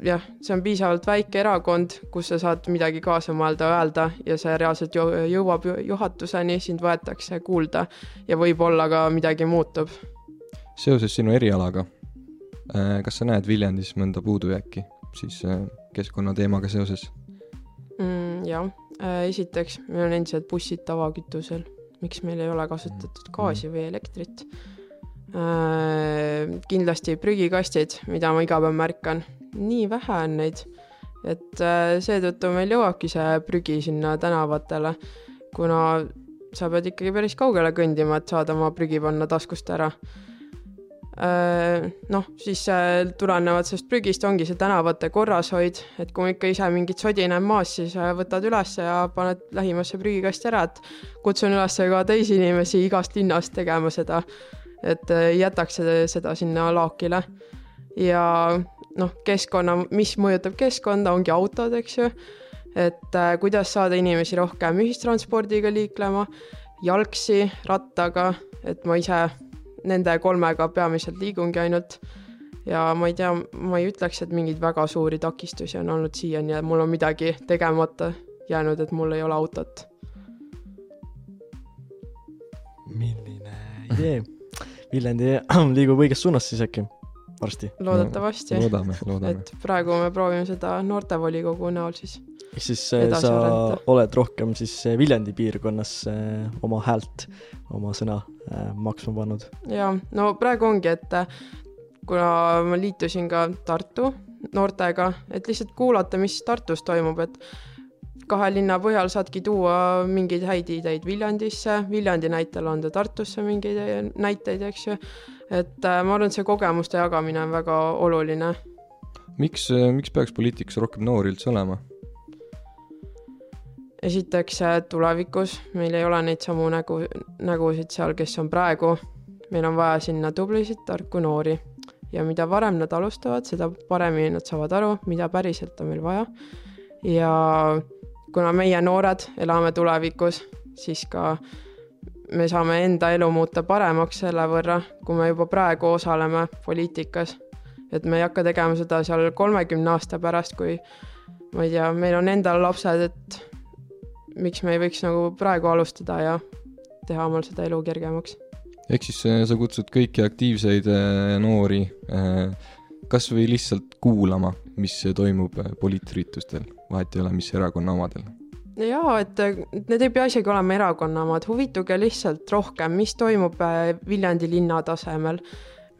jah, see on piisavalt väike erakond, kus sa saad midagi kaasa mõelda, öelda ja see reaalselt jõuab juhatuseni, sind võetakse kuulda ja võib-olla ka midagi muutub. seoses sinu erialaga, kas sa näed Viljandis mõnda puudujääki siis äh, keskkonnateemaga seoses mm,? jah, esiteks meil on endiselt bussid tavakütusel, miks meil ei ole kasutatud gaasi või elektrit Äh, kindlasti prügikastid, mida ma iga päev märkan, nii vähe on neid, et äh, seetõttu meil jõuabki see prügi sinna tänavatele, kuna sa pead ikkagi päris kaugele kõndima, et saada oma prügi panna taskust ära. Äh, noh, siis tulenevalt sellest prügist ongi see tänavate korrashoid, et kui ikka ise mingit sodi näen maas, siis võtad üles ja paned lähimasse prügikasti ära, et kutsun üles ka teisi inimesi igast linnast tegema seda et äh, jätaks seda sinna laokile. ja noh, keskkonna, mis mõjutab keskkonda, ongi autod, eks ju. et äh, kuidas saada inimesi rohkem ühistranspordiga liiklema, jalgsi, rattaga, et ma ise nende kolmega peamiselt liigungi ainult ja ma ei tea, ma ei ütleks, et mingeid väga suuri takistusi on olnud siiani ja mul on midagi tegemata jäänud, et mul ei ole autot. milline idee Viljandi [CLEARS THROAT] liigub õiges suunas siis äkki varsti? loodetavasti no,. loodame, loodame. et praegu me proovime seda noortevolikogu näol siis. ehk siis äh, sa arendada. oled rohkem siis äh, Viljandi piirkonnas äh, oma häält, oma sõna maksma pannud? jaa, no praegu ongi, et kuna ma liitusin ka Tartu noortega, et lihtsalt kuulata, mis Tartus toimub, et kahe linna põhjal saadki tuua mingeid häid ideid Viljandisse, Viljandi näitel anda Tartusse mingeid näiteid, eks ju. et äh, ma arvan, et see kogemuste jagamine on väga oluline. miks, äh, miks peaks poliitikas rohkem noori üldse olema? esiteks tulevikus meil ei ole neid samu nägu, nägusid seal, kes on praegu. meil on vaja sinna tublisid, tarku noori ja mida varem nad alustavad, seda paremini nad saavad aru, mida päriselt on meil vaja. ja kuna meie noored elame tulevikus, siis ka me saame enda elu muuta paremaks selle võrra, kui me juba praegu osaleme poliitikas. et me ei hakka tegema seda seal kolmekümne aasta pärast, kui ma ei tea, meil on endal lapsed, et miks me ei võiks nagu praegu alustada ja teha omal seda elu kergemaks. ehk siis äh, sa kutsud kõiki aktiivseid äh, noori äh, kas või lihtsalt kuulama, mis toimub poliitüritustel vahet ei ole, mis erakonna omadel. Jaa, et need ei pea isegi olema erakonna omad, huvituge lihtsalt rohkem, mis toimub äh, Viljandi linna tasemel,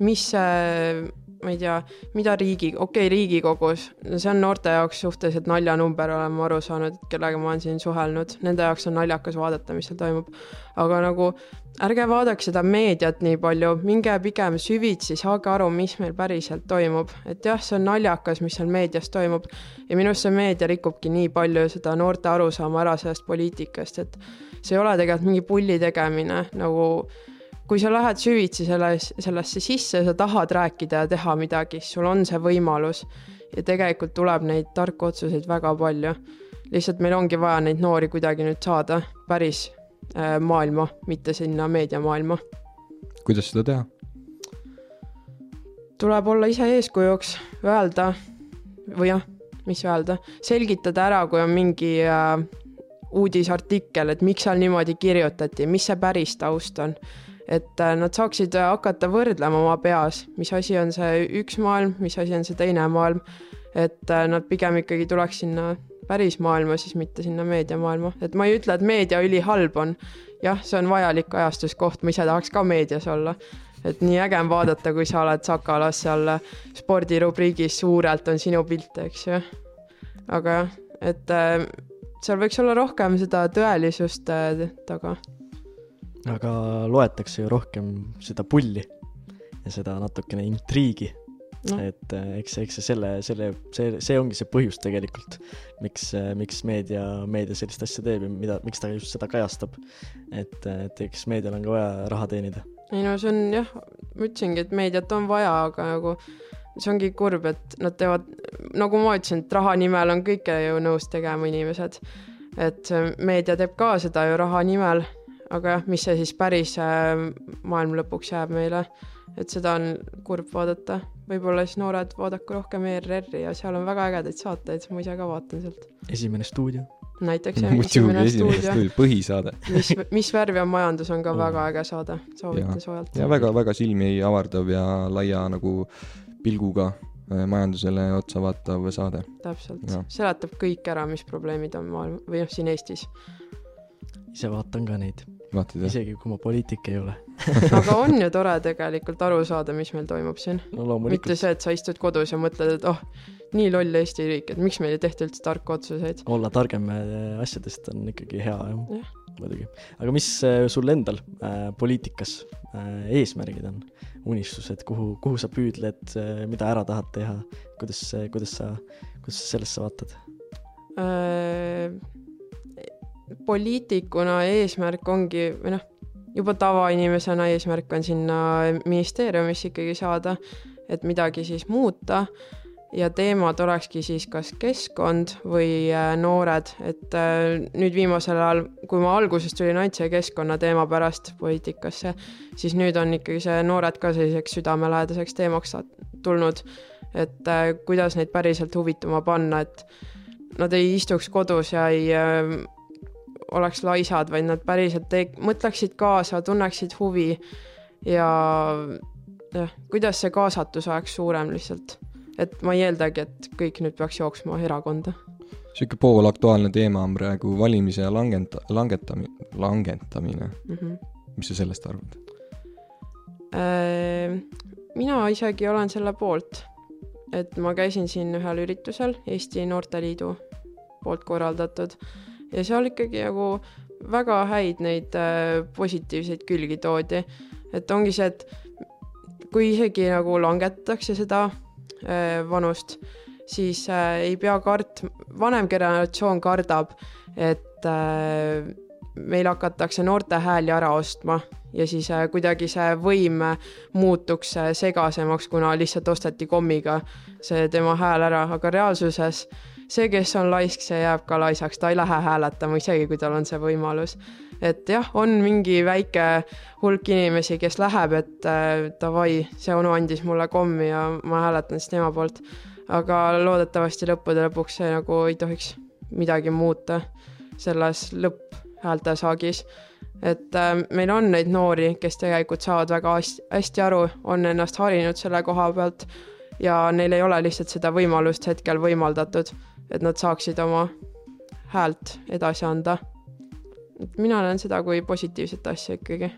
mis äh, ma ei tea, mida riigi, okei okay,, Riigikogus, see on noorte jaoks suhteliselt naljanumber, olen ma aru saanud, kellega ma olen siin suhelnud, nende jaoks on naljakas vaadata, mis seal toimub. aga nagu ärge vaadake seda meediat nii palju, minge pigem süvitsi, saage aru, mis meil päriselt toimub, et jah, see on naljakas, mis seal meedias toimub. Ja minu arust see meedia rikubki nii palju seda noorte arusaama ära sellest poliitikast, et see ei ole tegelikult mingi pulli tegemine nagu kui sa lähed süvitsi selles, sellesse sisse, sa tahad rääkida ja teha midagi, siis sul on see võimalus. ja tegelikult tuleb neid tarku otsuseid väga palju. lihtsalt meil ongi vaja neid noori kuidagi nüüd saada päris äh, maailma, mitte sinna meediamaailma. kuidas seda teha? tuleb olla ise eeskujuks, öelda või jah, mis öelda, selgitada ära, kui on mingi äh, uudisartikkel, et miks seal niimoodi kirjutati, mis see päris taust on et äh, nad saaksid äh, hakata võrdlema oma peas, mis asi on see üks maailm, mis asi on see teine maailm. et äh, nad pigem ikkagi tuleks sinna päris maailma, siis mitte sinna meediamaailma, et ma ei ütle, et meedia ülihalb on. jah, see on vajalik ajastuskoht, ma ise tahaks ka meedias olla. et nii äge on vaadata, kui sa oled Sakalas seal spordirubriigis, suurelt on sinu pilt, eks ju. aga jah, et seal võiks olla rohkem seda tõelisust taga aga loetakse ju rohkem seda pulli ja seda natukene intriigi no.. et äh, eks, eks see selle, selle, see, see ongi see põhjus tegelikult, miks, äh, miks meedia, meedia sellist asja teeb ja mida, miks ta just seda kajastab. et, et eks meedial on ka vaja raha teenida. ei no see on jah, ma ütlesingi, et meediat on vaja, aga nagu see ongi kurb, et nad teevad, nagu ma ütlesin, et raha nimel on kõike ju nõus tegema inimesed. et meedia teeb ka seda ju raha nimel aga jah, mis see siis päris äh, maailm lõpuks jääb meile, et seda on kurb vaadata. võib-olla siis noored vaadaku rohkem ERR-i ja seal on väga ägedaid saateid, ma ise ka vaatan sealt. esimene stuudio. näiteks jah, esimene stuudio. põhisaade. mis, mis värvi on majandus, on ka väga äge saade, soovitan soojalt. ja väga-väga silmi avardav ja laia nagu pilguga äh, majandusele otsa vaatav saade. täpselt seletab kõik ära, mis probleemid on maailm või noh, siin Eestis. ise vaatan ka neid? Isegi kui ma poliitik ei ole. [LAUGHS] aga on ju tore tegelikult aru saada, mis meil toimub siin. no mitte see, et sa istud kodus ja mõtled, et oh, nii loll Eesti riik, et miks meil ei tehta üldse tarku otsuseid. olla targem äh, asjadest on ikkagi hea jah Jah., muidugi. aga mis äh, sul endal äh, poliitikas äh, eesmärgid on, unistused, kuhu, kuhu sa püüdled äh,, mida ära tahad teha, kuidas, kuidas sa, kuidas sa sellesse vaatad? Äh, poliitikuna eesmärk ongi, või noh, juba tavainimesena eesmärk on sinna ministeeriumisse ikkagi saada, et midagi siis muuta. Ja teemad olekski siis kas keskkond või äh, noored, et äh, nüüd viimasel ajal, kui ma alguses tulin ainult see keskkonnateema pärast poliitikasse, siis nüüd on ikkagi see noored ka selliseks südamelähedaseks teemaks tulnud, et äh, kuidas neid päriselt huvituma panna, et nad ei istuks kodus ja ei oleks laisad, vaid nad päriselt tee-, mõtleksid kaasa, tunneksid huvi ja jah, kuidas see kaasatus oleks suurem lihtsalt. et ma ei eeldagi, et kõik nüüd peaks jooksma erakonda. sihuke poolaktuaalne teema on praegu valimise ja langeta-, langetamine, langetamine. Mm -hmm. mis sa sellest arvad? Äh, mina isegi olen selle poolt, et ma käisin siin ühel üritusel Eesti Noorteliidu poolt korraldatud ja seal ikkagi nagu väga häid neid äh, positiivseid külgi toodi. et ongi see, et kui isegi nagu langetatakse seda äh, vanust, siis äh, ei pea kart-, vanem generatsioon kardab, et äh, meil hakatakse noorte hääli ära ostma ja siis äh, kuidagi see võim äh, muutuks äh, segasemaks, kuna lihtsalt osteti kommiga see tema hääl ära, aga reaalsuses see, kes on laisk, see jääb ka laisaks, ta ei lähe hääletama, isegi kui tal on see võimalus. et jah, on mingi väike hulk inimesi, kes läheb, et äh, davai, see onu andis mulle kommi ja ma hääletan siis tema poolt. aga loodetavasti lõppude lõpuks see nagu ei tohiks midagi muuta selles lõpphäältesaagis et äh, meil on neid noori, kes tegelikult saavad väga hästi aru, on ennast harinud selle koha pealt ja neil ei ole lihtsalt seda võimalust hetkel võimaldatud, et nad saaksid oma häält edasi anda. et mina näen seda kui positiivset asja ikkagi.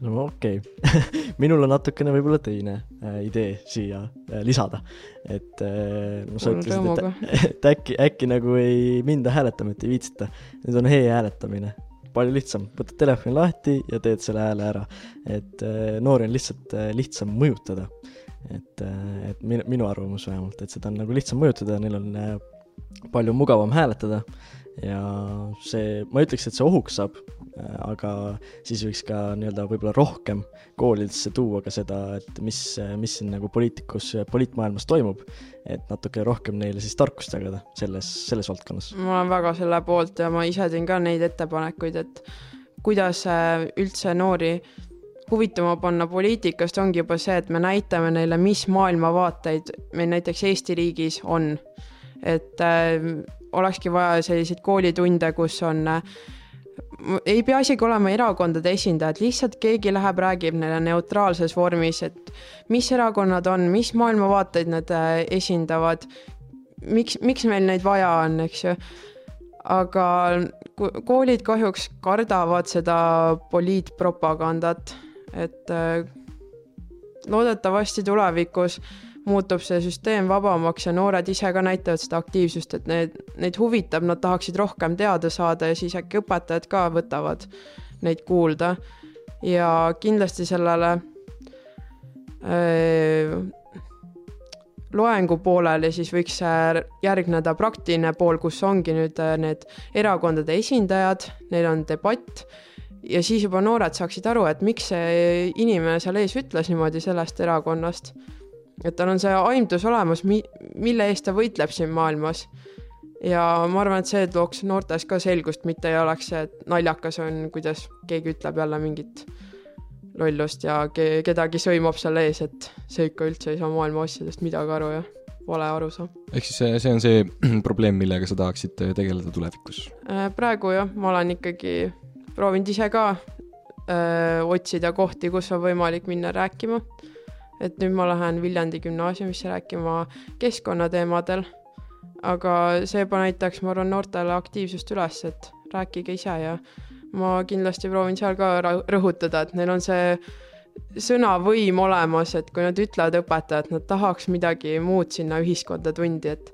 no okei okay. [LAUGHS] minul on natukene võib-olla teine äh, idee siia äh, lisada, et äh, no sa ütlesid, et, [LAUGHS] et äkki, äkki nagu ei minda hääletama, et ei viitsita. nüüd on e-hääletamine, palju lihtsam, võtad telefoni lahti ja teed selle hääle ära. et äh, noori on lihtsalt äh, lihtsam mõjutada. et, et minu, minu arvamus vähemalt, et seda on nagu lihtsam mõjutada, neil on äh, palju mugavam hääletada ja see, ma ütleks, et see ohuks saab, aga siis võiks ka nii-öelda võib-olla rohkem koolidesse tuua ka seda, et mis, mis siin nagu poliitikus, poliitmaailmas toimub, et natuke rohkem neile siis tarkust jagada selles, selles valdkonnas. ma olen väga selle poolt ja ma ise teen ka neid ettepanekuid, et kuidas äh, üldse noori huvituma panna poliitikast, ongi juba see, et me näitame neile, mis maailmavaateid meil näiteks Eesti riigis on. Et äh, olekski vaja selliseid koolitunde, kus on äh, ei pea isegi olema erakondade esindajad, lihtsalt keegi läheb, räägib neile neutraalses vormis, et mis erakonnad on, mis maailmavaateid nad äh, esindavad, miks, miks meil neid vaja on, eks ju. aga koolid kahjuks kardavad seda poliitpropagandat, et äh, loodetavasti tulevikus muutub see süsteem vabamaks ja noored ise ka näitavad seda aktiivsust, et need, neid huvitab, nad tahaksid rohkem teada saada ja siis äkki õpetajad ka võtavad neid kuulda. ja kindlasti sellele öö, loengu pooleli siis võiks järgneda praktiline pool, kus ongi nüüd need erakondade esindajad, neil on debatt ja siis juba noored saaksid aru, et miks see inimene seal ees ütles niimoodi sellest erakonnast. Et tal on see aimdus olemas, mi-, mille eest ta võitleb siin maailmas. ja ma arvan, et see tooks noortes ka selgust, mitte ei oleks see, et naljakas on, kuidas keegi ütleb jälle mingit lollust ja ke- kedagi sõimab seal ees, et see ikka üldse ei saa maailma asjadest midagi aru ja vale arusaam. ehk siis see, see on see [CLEARS THROAT] probleem, millega sa tahaksid tegeleda tulevikus. Äh, praegu jah, ma olen ikkagi proovinud ise ka öö, otsida kohti, kus on võimalik minna rääkima. Et nüüd ma lähen Viljandi gümnaasiumisse rääkima keskkonnateemadel. aga see juba näitaks, ma arvan, noortele aktiivsust üles, et rääkige ise ja ma kindlasti proovin seal ka rõhutada, et neil on see sõnavõim olemas, et kui nad ütlevad õpetajad, nad tahaks midagi muud sinna ühiskonda tundi, et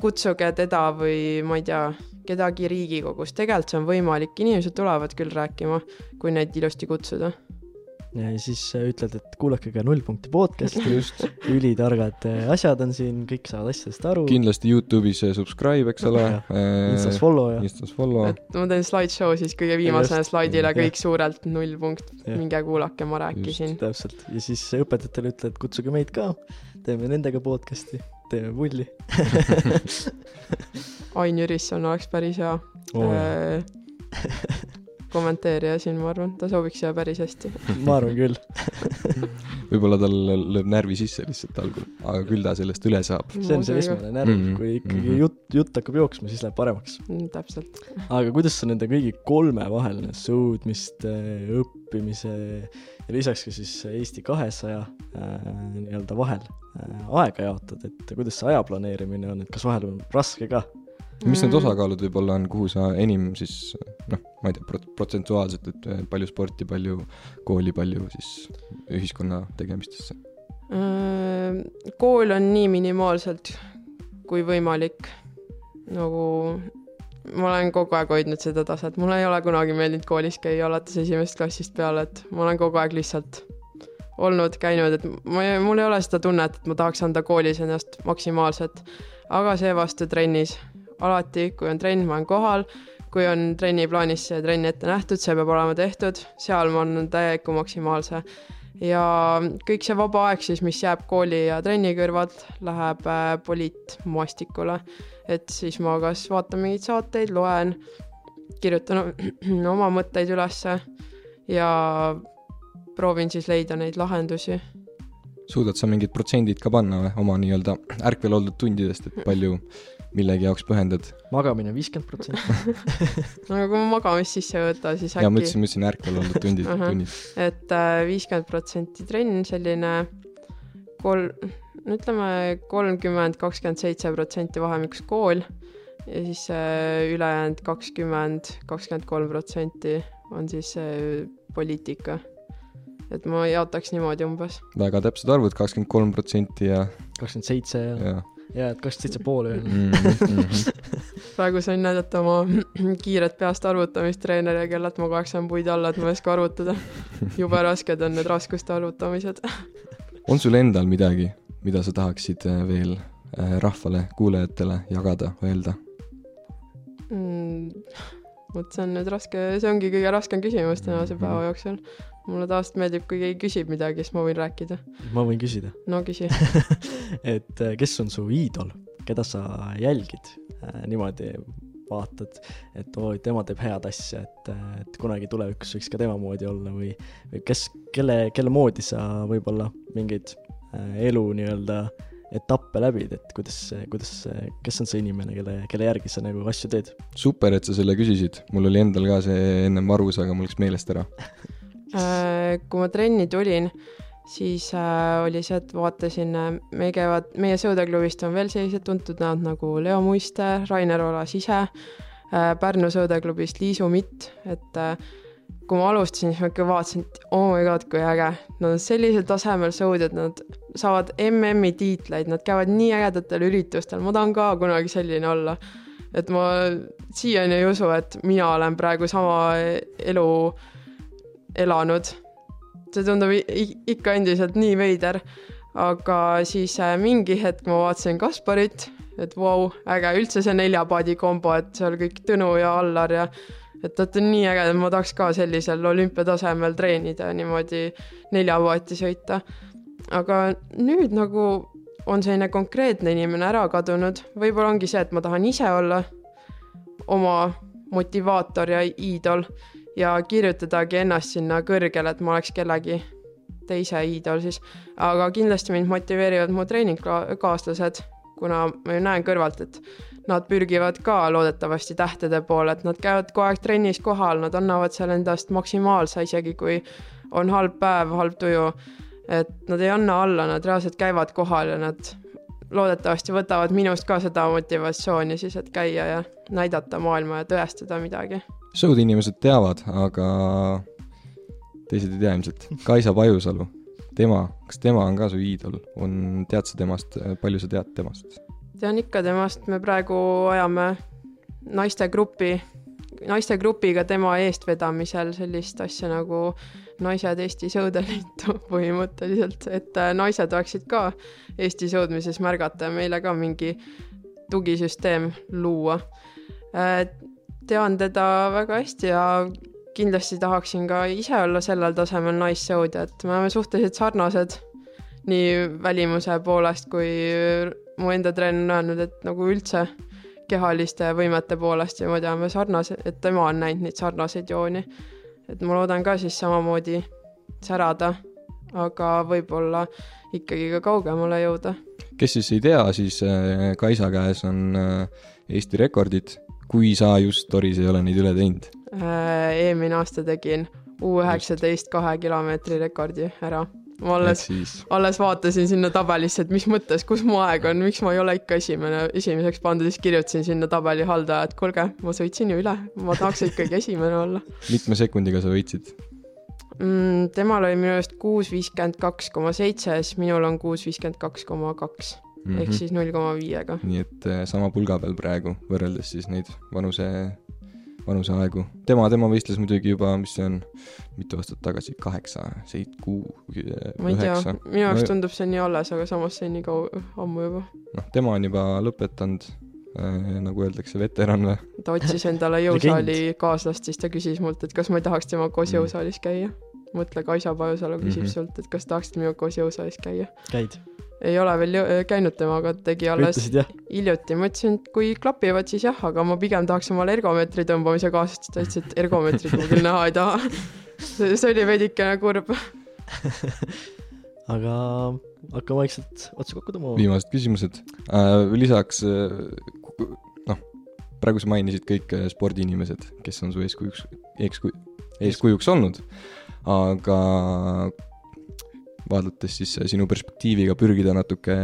kutsuge teda või ma ei tea, kedagi Riigikogus, tegelikult see on võimalik, inimesed tulevad küll rääkima, kui neid ilusti kutsuda siis äh, ütled, et kuulake ka Null punkti podcast'i. Just. Ülitargad äh, asjad on siin, kõik saavad asjadest aru. kindlasti Youtube'is subscribe, eks ole. Äh, Instas follow ja. Instas follow. et ma teen slideshow siis kõige viimasele slaidile kõik suurelt null punkt, minge kuulake, ma rääkisin. täpselt. Ja siis õpetajatele ütled, kutsuge meid ka, teeme nendega podcast'i, teeme pulli. [LAUGHS] Ain Jürisson oleks päris hea. Oh, kommenteerija siin, ma arvan, ta sobiks siia päris hästi. ma arvan küll [LAUGHS] võib-olla tal lööb närvi sisse lihtsalt algul, aga küll ta sellest üle saab. see on see esmane närv mm, -hmm. kui ikkagi mm -hmm. jutt, jutt hakkab jooksma, siis läheb paremaks mm,. täpselt. aga kuidas sa nende kõigi kolme vahel, sõudmiste, õppimise ja lisaks ka siis Eesti kahesaja äh, nii-öelda vahel äh, aega jaotad, et kuidas see aja planeerimine on, et kas vahel on raske ka? Mis need mm. osakaalud võib-olla on, kuhu sa enim siis noh, ma ei tea, prot-, protsentuaalselt, et eh, palju sporti, palju kooli, palju siis ühiskonna tegemistesse? Äh, kool on nii minimaalselt kui võimalik, nagu ma olen kogu aeg hoidnud seda taset, mulle ei ole kunagi meeldinud koolis käia alates esimesest klassist peale, et ma olen kogu aeg lihtsalt olnud, käinud, et ma mul ei ole seda tunnet, et ma tahaks anda koolis ennast maksimaalselt. aga seevastu trennis alati, kui on trenn, ma olen kohal, kui on trenniplaanis see trenn ette nähtud, see peab olema tehtud, seal ma annan täieliku maksimaalse. ja kõik see vaba aeg siis, mis jääb kooli ja trenni kõrvalt, läheb äh, poliitmaastikule. et siis ma kas vaatan mingeid saateid, loen, kirjutan oma mõtteid ülesse ja proovin siis leida neid lahendusi suudad sa mingid protsendid ka panna või oma nii-öelda ärkvel oldud tundidest, et palju millegi jaoks pühendad? magamine viiskümmend protsenti. no [LAUGHS] aga kui ma magamist sisse ei võta, siis äkki. ja ma ütlesin, ma ütlesin ärkvel oldud tundid tunnid. et äh, viiskümmend protsenti trenn, selline kolm, no ütleme kolmkümmend, kakskümmend seitse protsenti vahemikus kool ja siis äh, ülejäänud kakskümmend, kakskümmend kolm protsenti on siis äh, poliitika et ma jaotaks niimoodi umbes. väga täpsed arvud, kakskümmend kolm protsenti ja. kakskümmend seitse ja, ja., et kakskümmend seitse pool veel mm. -hmm. [LAUGHS] praegu sain näidata oma [CLEARS THROAT] kiiret peast arvutamist treeneri, kellelt ma kogu aeg saan puid alla, et ma ei oska arvutada. jube rasked on need raskuste arvutamised [LAUGHS] on sul endal midagi, mida sa tahaksid äh, veel äh, rahvale, kuulajatele jagada, öelda mm,? Vot see on nüüd raske, see ongi kõige raskem küsimus tänase päeva jooksul. Mulle tavaliselt meeldib, kui keegi küsib midagi, siis ma võin rääkida. ma võin küsida? no küsi. [LAUGHS] Et äh, kes on su iidol, keda sa jälgid? Äh, niimoodi, vaatad, et oi, tema teeb head asja, et, äh, et kunagi tulevikus võiks ka tema moodi olla või, või kes, kelle, kelle moodi sa võib-olla mingeid äh, elu nii-öelda etappe läbid, et kuidas, kuidas, kes on see inimene, kelle, kelle järgi sa nagu asju teed? super, et sa selle küsisid, mul oli endal ka see ennem varus, aga mul läks meelest ära Äh, kui ma trenni tulin, siis äh, oli see, et vaatasin, äh, me käivad, meie sõudeklubist on veel sellised tuntud näod nagu Leo Muiste, Rainer Olas ise, Pärnu sõudeklubist Liisu Mitt, et kui ma alustasin, siis ma ikka vaatasin, et oh my god, kui äge. Nad on sellisel tasemel sõudjad, nad saavad MM-i tiitleid, nad käivad nii ägedatel üritustel, ma tahan ka kunagi selline olla. et ma siiani ei usu, et mina olen praegu sama elu elanud. see tundub ikka endiselt nii veider. aga siis äh, mingi hetk ma vaatasin Kasparit, et vau wow,, äge, üldse see neljapaadi kombo, et seal kõik Tõnu ja Allar ja et vot on nii äge, et ma tahaks ka sellisel olümpiatasemel treenida ja niimoodi neljapaati sõita. aga nüüd nagu on selline konkreetne inimene ära kadunud, võib-olla ongi see, et ma tahan ise olla oma motivaator ja iidol ja kirjutadagi ennast sinna kõrgele, et ma oleks kellegi teise iidol siis. aga kindlasti mind motiveerivad mu treeningkaaslased, kuna ma ju näen kõrvalt, et nad pürgivad ka loodetavasti tähtede poole, et nad käivad kogu aeg trennis kohal, nad annavad seal endast maksimaalse, isegi kui on halb päev, halb tuju. et nad ei anna alla, nad reaalselt käivad kohal ja nad loodetavasti võtavad minust ka seda motivatsiooni siis, et käia ja näidata maailma ja tõestada midagi. show'd inimesed teavad, aga teised ei tea ilmselt. Kaisa Pajusalu, tema, kas tema on ka su iidol, on, tead sa temast, palju sa tead temast? Tean ikka temast, me praegu ajame naistegrupi, naistegrupiga tema eestvedamisel sellist asja nagu Naised Eesti Sõudeliitu [LAUGHS] põhimõtteliselt, et äh, naised oleksid ka Eesti sõudmises märgata ja meile ka mingi tugisüsteem luua. Äh, tean teda väga hästi ja kindlasti tahaksin ka ise olla sellel tasemel naissõudja, et me oleme suhteliselt sarnased nii välimuse poolest kui mu enda treener on öelnud, et nagu üldse kehaliste võimete poolest ja me sarnased, et tema on näinud neid sarnaseid jooni. et ma loodan ka siis samamoodi särada, aga võib-olla ikkagi ka kaugemale jõuda. kes siis ei tea, siis äh, Kaisa käes on äh, Eesti rekordid, kui sa just Toris ei ole neid üle teinud. Äh, eelmine aasta tegin U üheksateist kahe kilomeetri rekordi ära ma alles, alles vaatasin sinna tabelisse, et mis mõttes, kus mu aeg on, miks ma ei ole ikka esimene, esimeseks pandud, siis kirjutasin sinna tabeli haldaja, et kuulge, ma sõitsin ju üle, ma tahaks ikkagi [LAUGHS] esimene olla. mitme sekundiga sa võitsid mm,? temal oli minu arust kuus viiskümmend kaks koma seitse, siis minul on kuus viiskümmend kaks koma kaks ehk mhm. siis null koma viiega. nii et eh, sama pulga peal praegu, võrreldes siis neid vanuse vanuseaegu. tema, tema võistles muidugi juba, mis see on, mitu aastat tagasi, kaheksa, seit-, kuu, tea, minu jaoks tundub see nii alles, aga samas see on nii kaua, ammu juba. noh, tema on juba lõpetanud äh,, nagu öeldakse, veteran või? ta otsis endale [LAUGHS] jõusaali kaaslast, siis ta küsis mult, et kas ma ei tahaks temaga koos mm. jõusaalis käia. mõtle, Kaisa Pajusalu küsib mm -hmm. sult, et kas tahaksid minuga koos jõusaalis käia. käid ei ole veel käinud temaga, tegi alles Ütlesid, hiljuti, ma ütlesin, et kui klapivad, siis jah, aga ma pigem tahaks omale ergomeetri tõmbamise kaasa, siis ta ütles, et ergomeetrit ma küll näha ei taha. see oli veidikene kurb [LAUGHS] aga hakkame vaikselt otsa kokku tõmbama. viimased küsimused äh,. lisaks äh, noh, praegu sa mainisid kõik äh, spordiinimesed, kes on su eeskujuks, eeskuju, eeskujuks olnud, aga vaadates siis sinu perspektiiviga pürgida natuke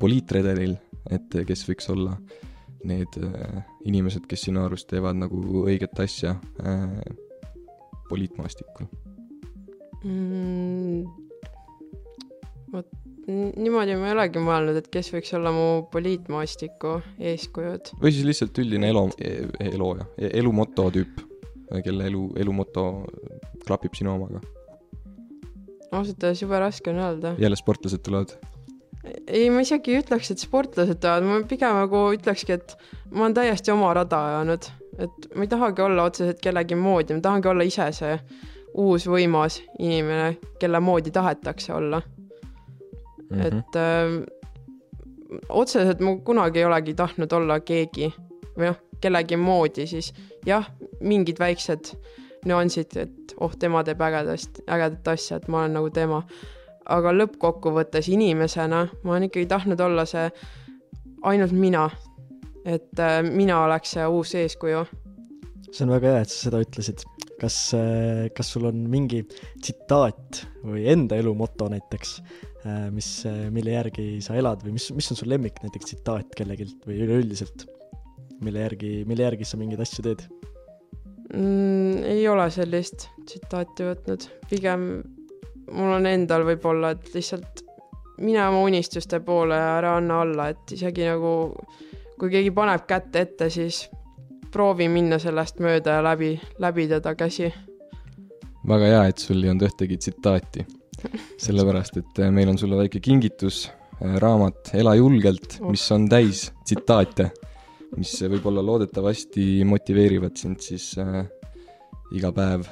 poliitredelil, et kes võiks olla need äh, inimesed, kes sinu arust teevad nagu õiget asja äh, poliitmaastikul mm,? vot niimoodi ma ei olegi mõelnud, et kes võiks olla mu poliitmaastiku eeskujud. või siis lihtsalt üldine elu, elu jah, elumoto tüüp, kelle elu, elumoto klapib sinu omaga ausalt öeldes jube raske on öelda. jälle sportlased tulevad? ei, ma isegi ei ütleks, et sportlased tulevad, ma pigem nagu ütlekski, et ma olen täiesti oma rada ajanud, et ma ei tahagi olla otseselt kellegi moodi, ma tahangi olla ise see uus võimas inimene, kelle moodi tahetakse olla mm. -hmm. et öö, äh, otseselt ma kunagi ei olegi tahtnud olla keegi või noh, kellegi moodi, siis jah, mingid väiksed nüansid, et oh, tema teeb ägedast, ägedat asja, et ma olen nagu tema. aga lõppkokkuvõttes inimesena ma olen ikkagi tahtnud olla see ainult mina. et äh, mina oleks see uus eeskuju. see on väga hea, et sa seda ütlesid. kas äh,, kas sul on mingi tsitaat või enda elu moto näiteks äh,, mis mille järgi sa elad või mis, mis on su lemmik näiteks tsitaat kellegilt või üleüldiselt, mille järgi, mille järgi sa mingeid asju teed? Mm,? ei ole sellist tsitaati võtnud, pigem mul on endal võib-olla, et lihtsalt mine oma unistuste poole ja ära anna alla, et isegi nagu kui keegi paneb kätt ette, siis proovi minna sellest mööda ja läbi, läbi teda käsi. väga hea, et sul ei olnud ühtegi tsitaati. [LAUGHS] sellepärast, et meil on sulle väike kingitus, raamat Ela julgelt, mis on täis tsitaate mis võib-olla loodetavasti motiveerivad sind siis äh, iga päev,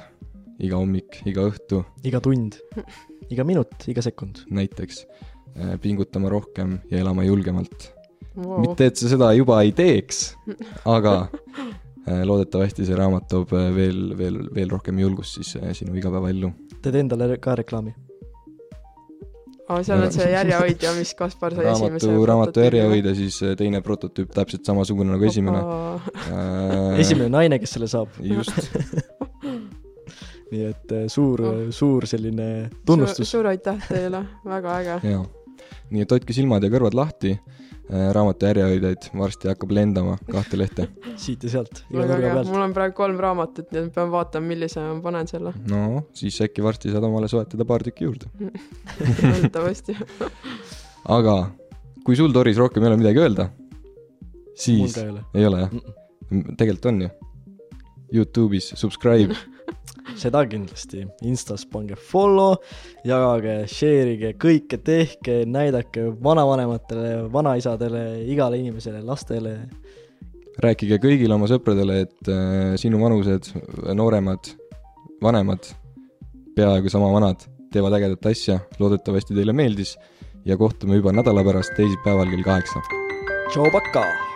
iga hommik, iga õhtu. iga tund, iga minut, iga sekund. näiteks äh, pingutama rohkem ja elama julgemalt wow.. mitte, et sa seda juba ei teeks, aga äh, loodetavasti see raamat toob äh, veel, veel, veel rohkem julgust siis äh, sinu igapäevaellu. teed endale ka reklaami aa, seal on see [LAUGHS] järjehoidja, mis Kaspar sai raamatu, esimese raamatu järjehoidja, siis äh, teine prototüüp täpselt samasugune nagu esimene äh, esimene naine, kes selle saab. just [LAUGHS] nii et äh, suur Oh. oh., suur selline tunnustus. suur aitäh teile, väga äge. jaa. nii et hoidke silmad ja kõrvad lahti, raamatu järjehoidjaid varsti hakkab lendama kahte lehte. [LAUGHS] siit ja sealt, iga nurga pealt. mul on praegu kolm raamatut, nii et pean vaatama, millise ma panen selle, no siis äkki varsti saad omale soetada paar tükki juurde. [LAUGHS] loodetavasti. [LAUGHS] aga kui sul, Doris, rohkem ei ole midagi öelda, siis ei ole. ei ole jah? tegelikult on ju. Youtube'is subscribe, seda kindlasti, Instas pange follow, jagage, share ige, kõike tehke, näidake vanavanematele, vanaisadele, igale inimesele, lastele. rääkige kõigile oma sõpradele, et äh, sinu vanused, nooremad, vanemad, peaaegu sama vanad, teevad ägedat asja, loodetavasti teile meeldis ja kohtume juba nädala pärast teisipäeval kell kaheksa. tšau, pakaa.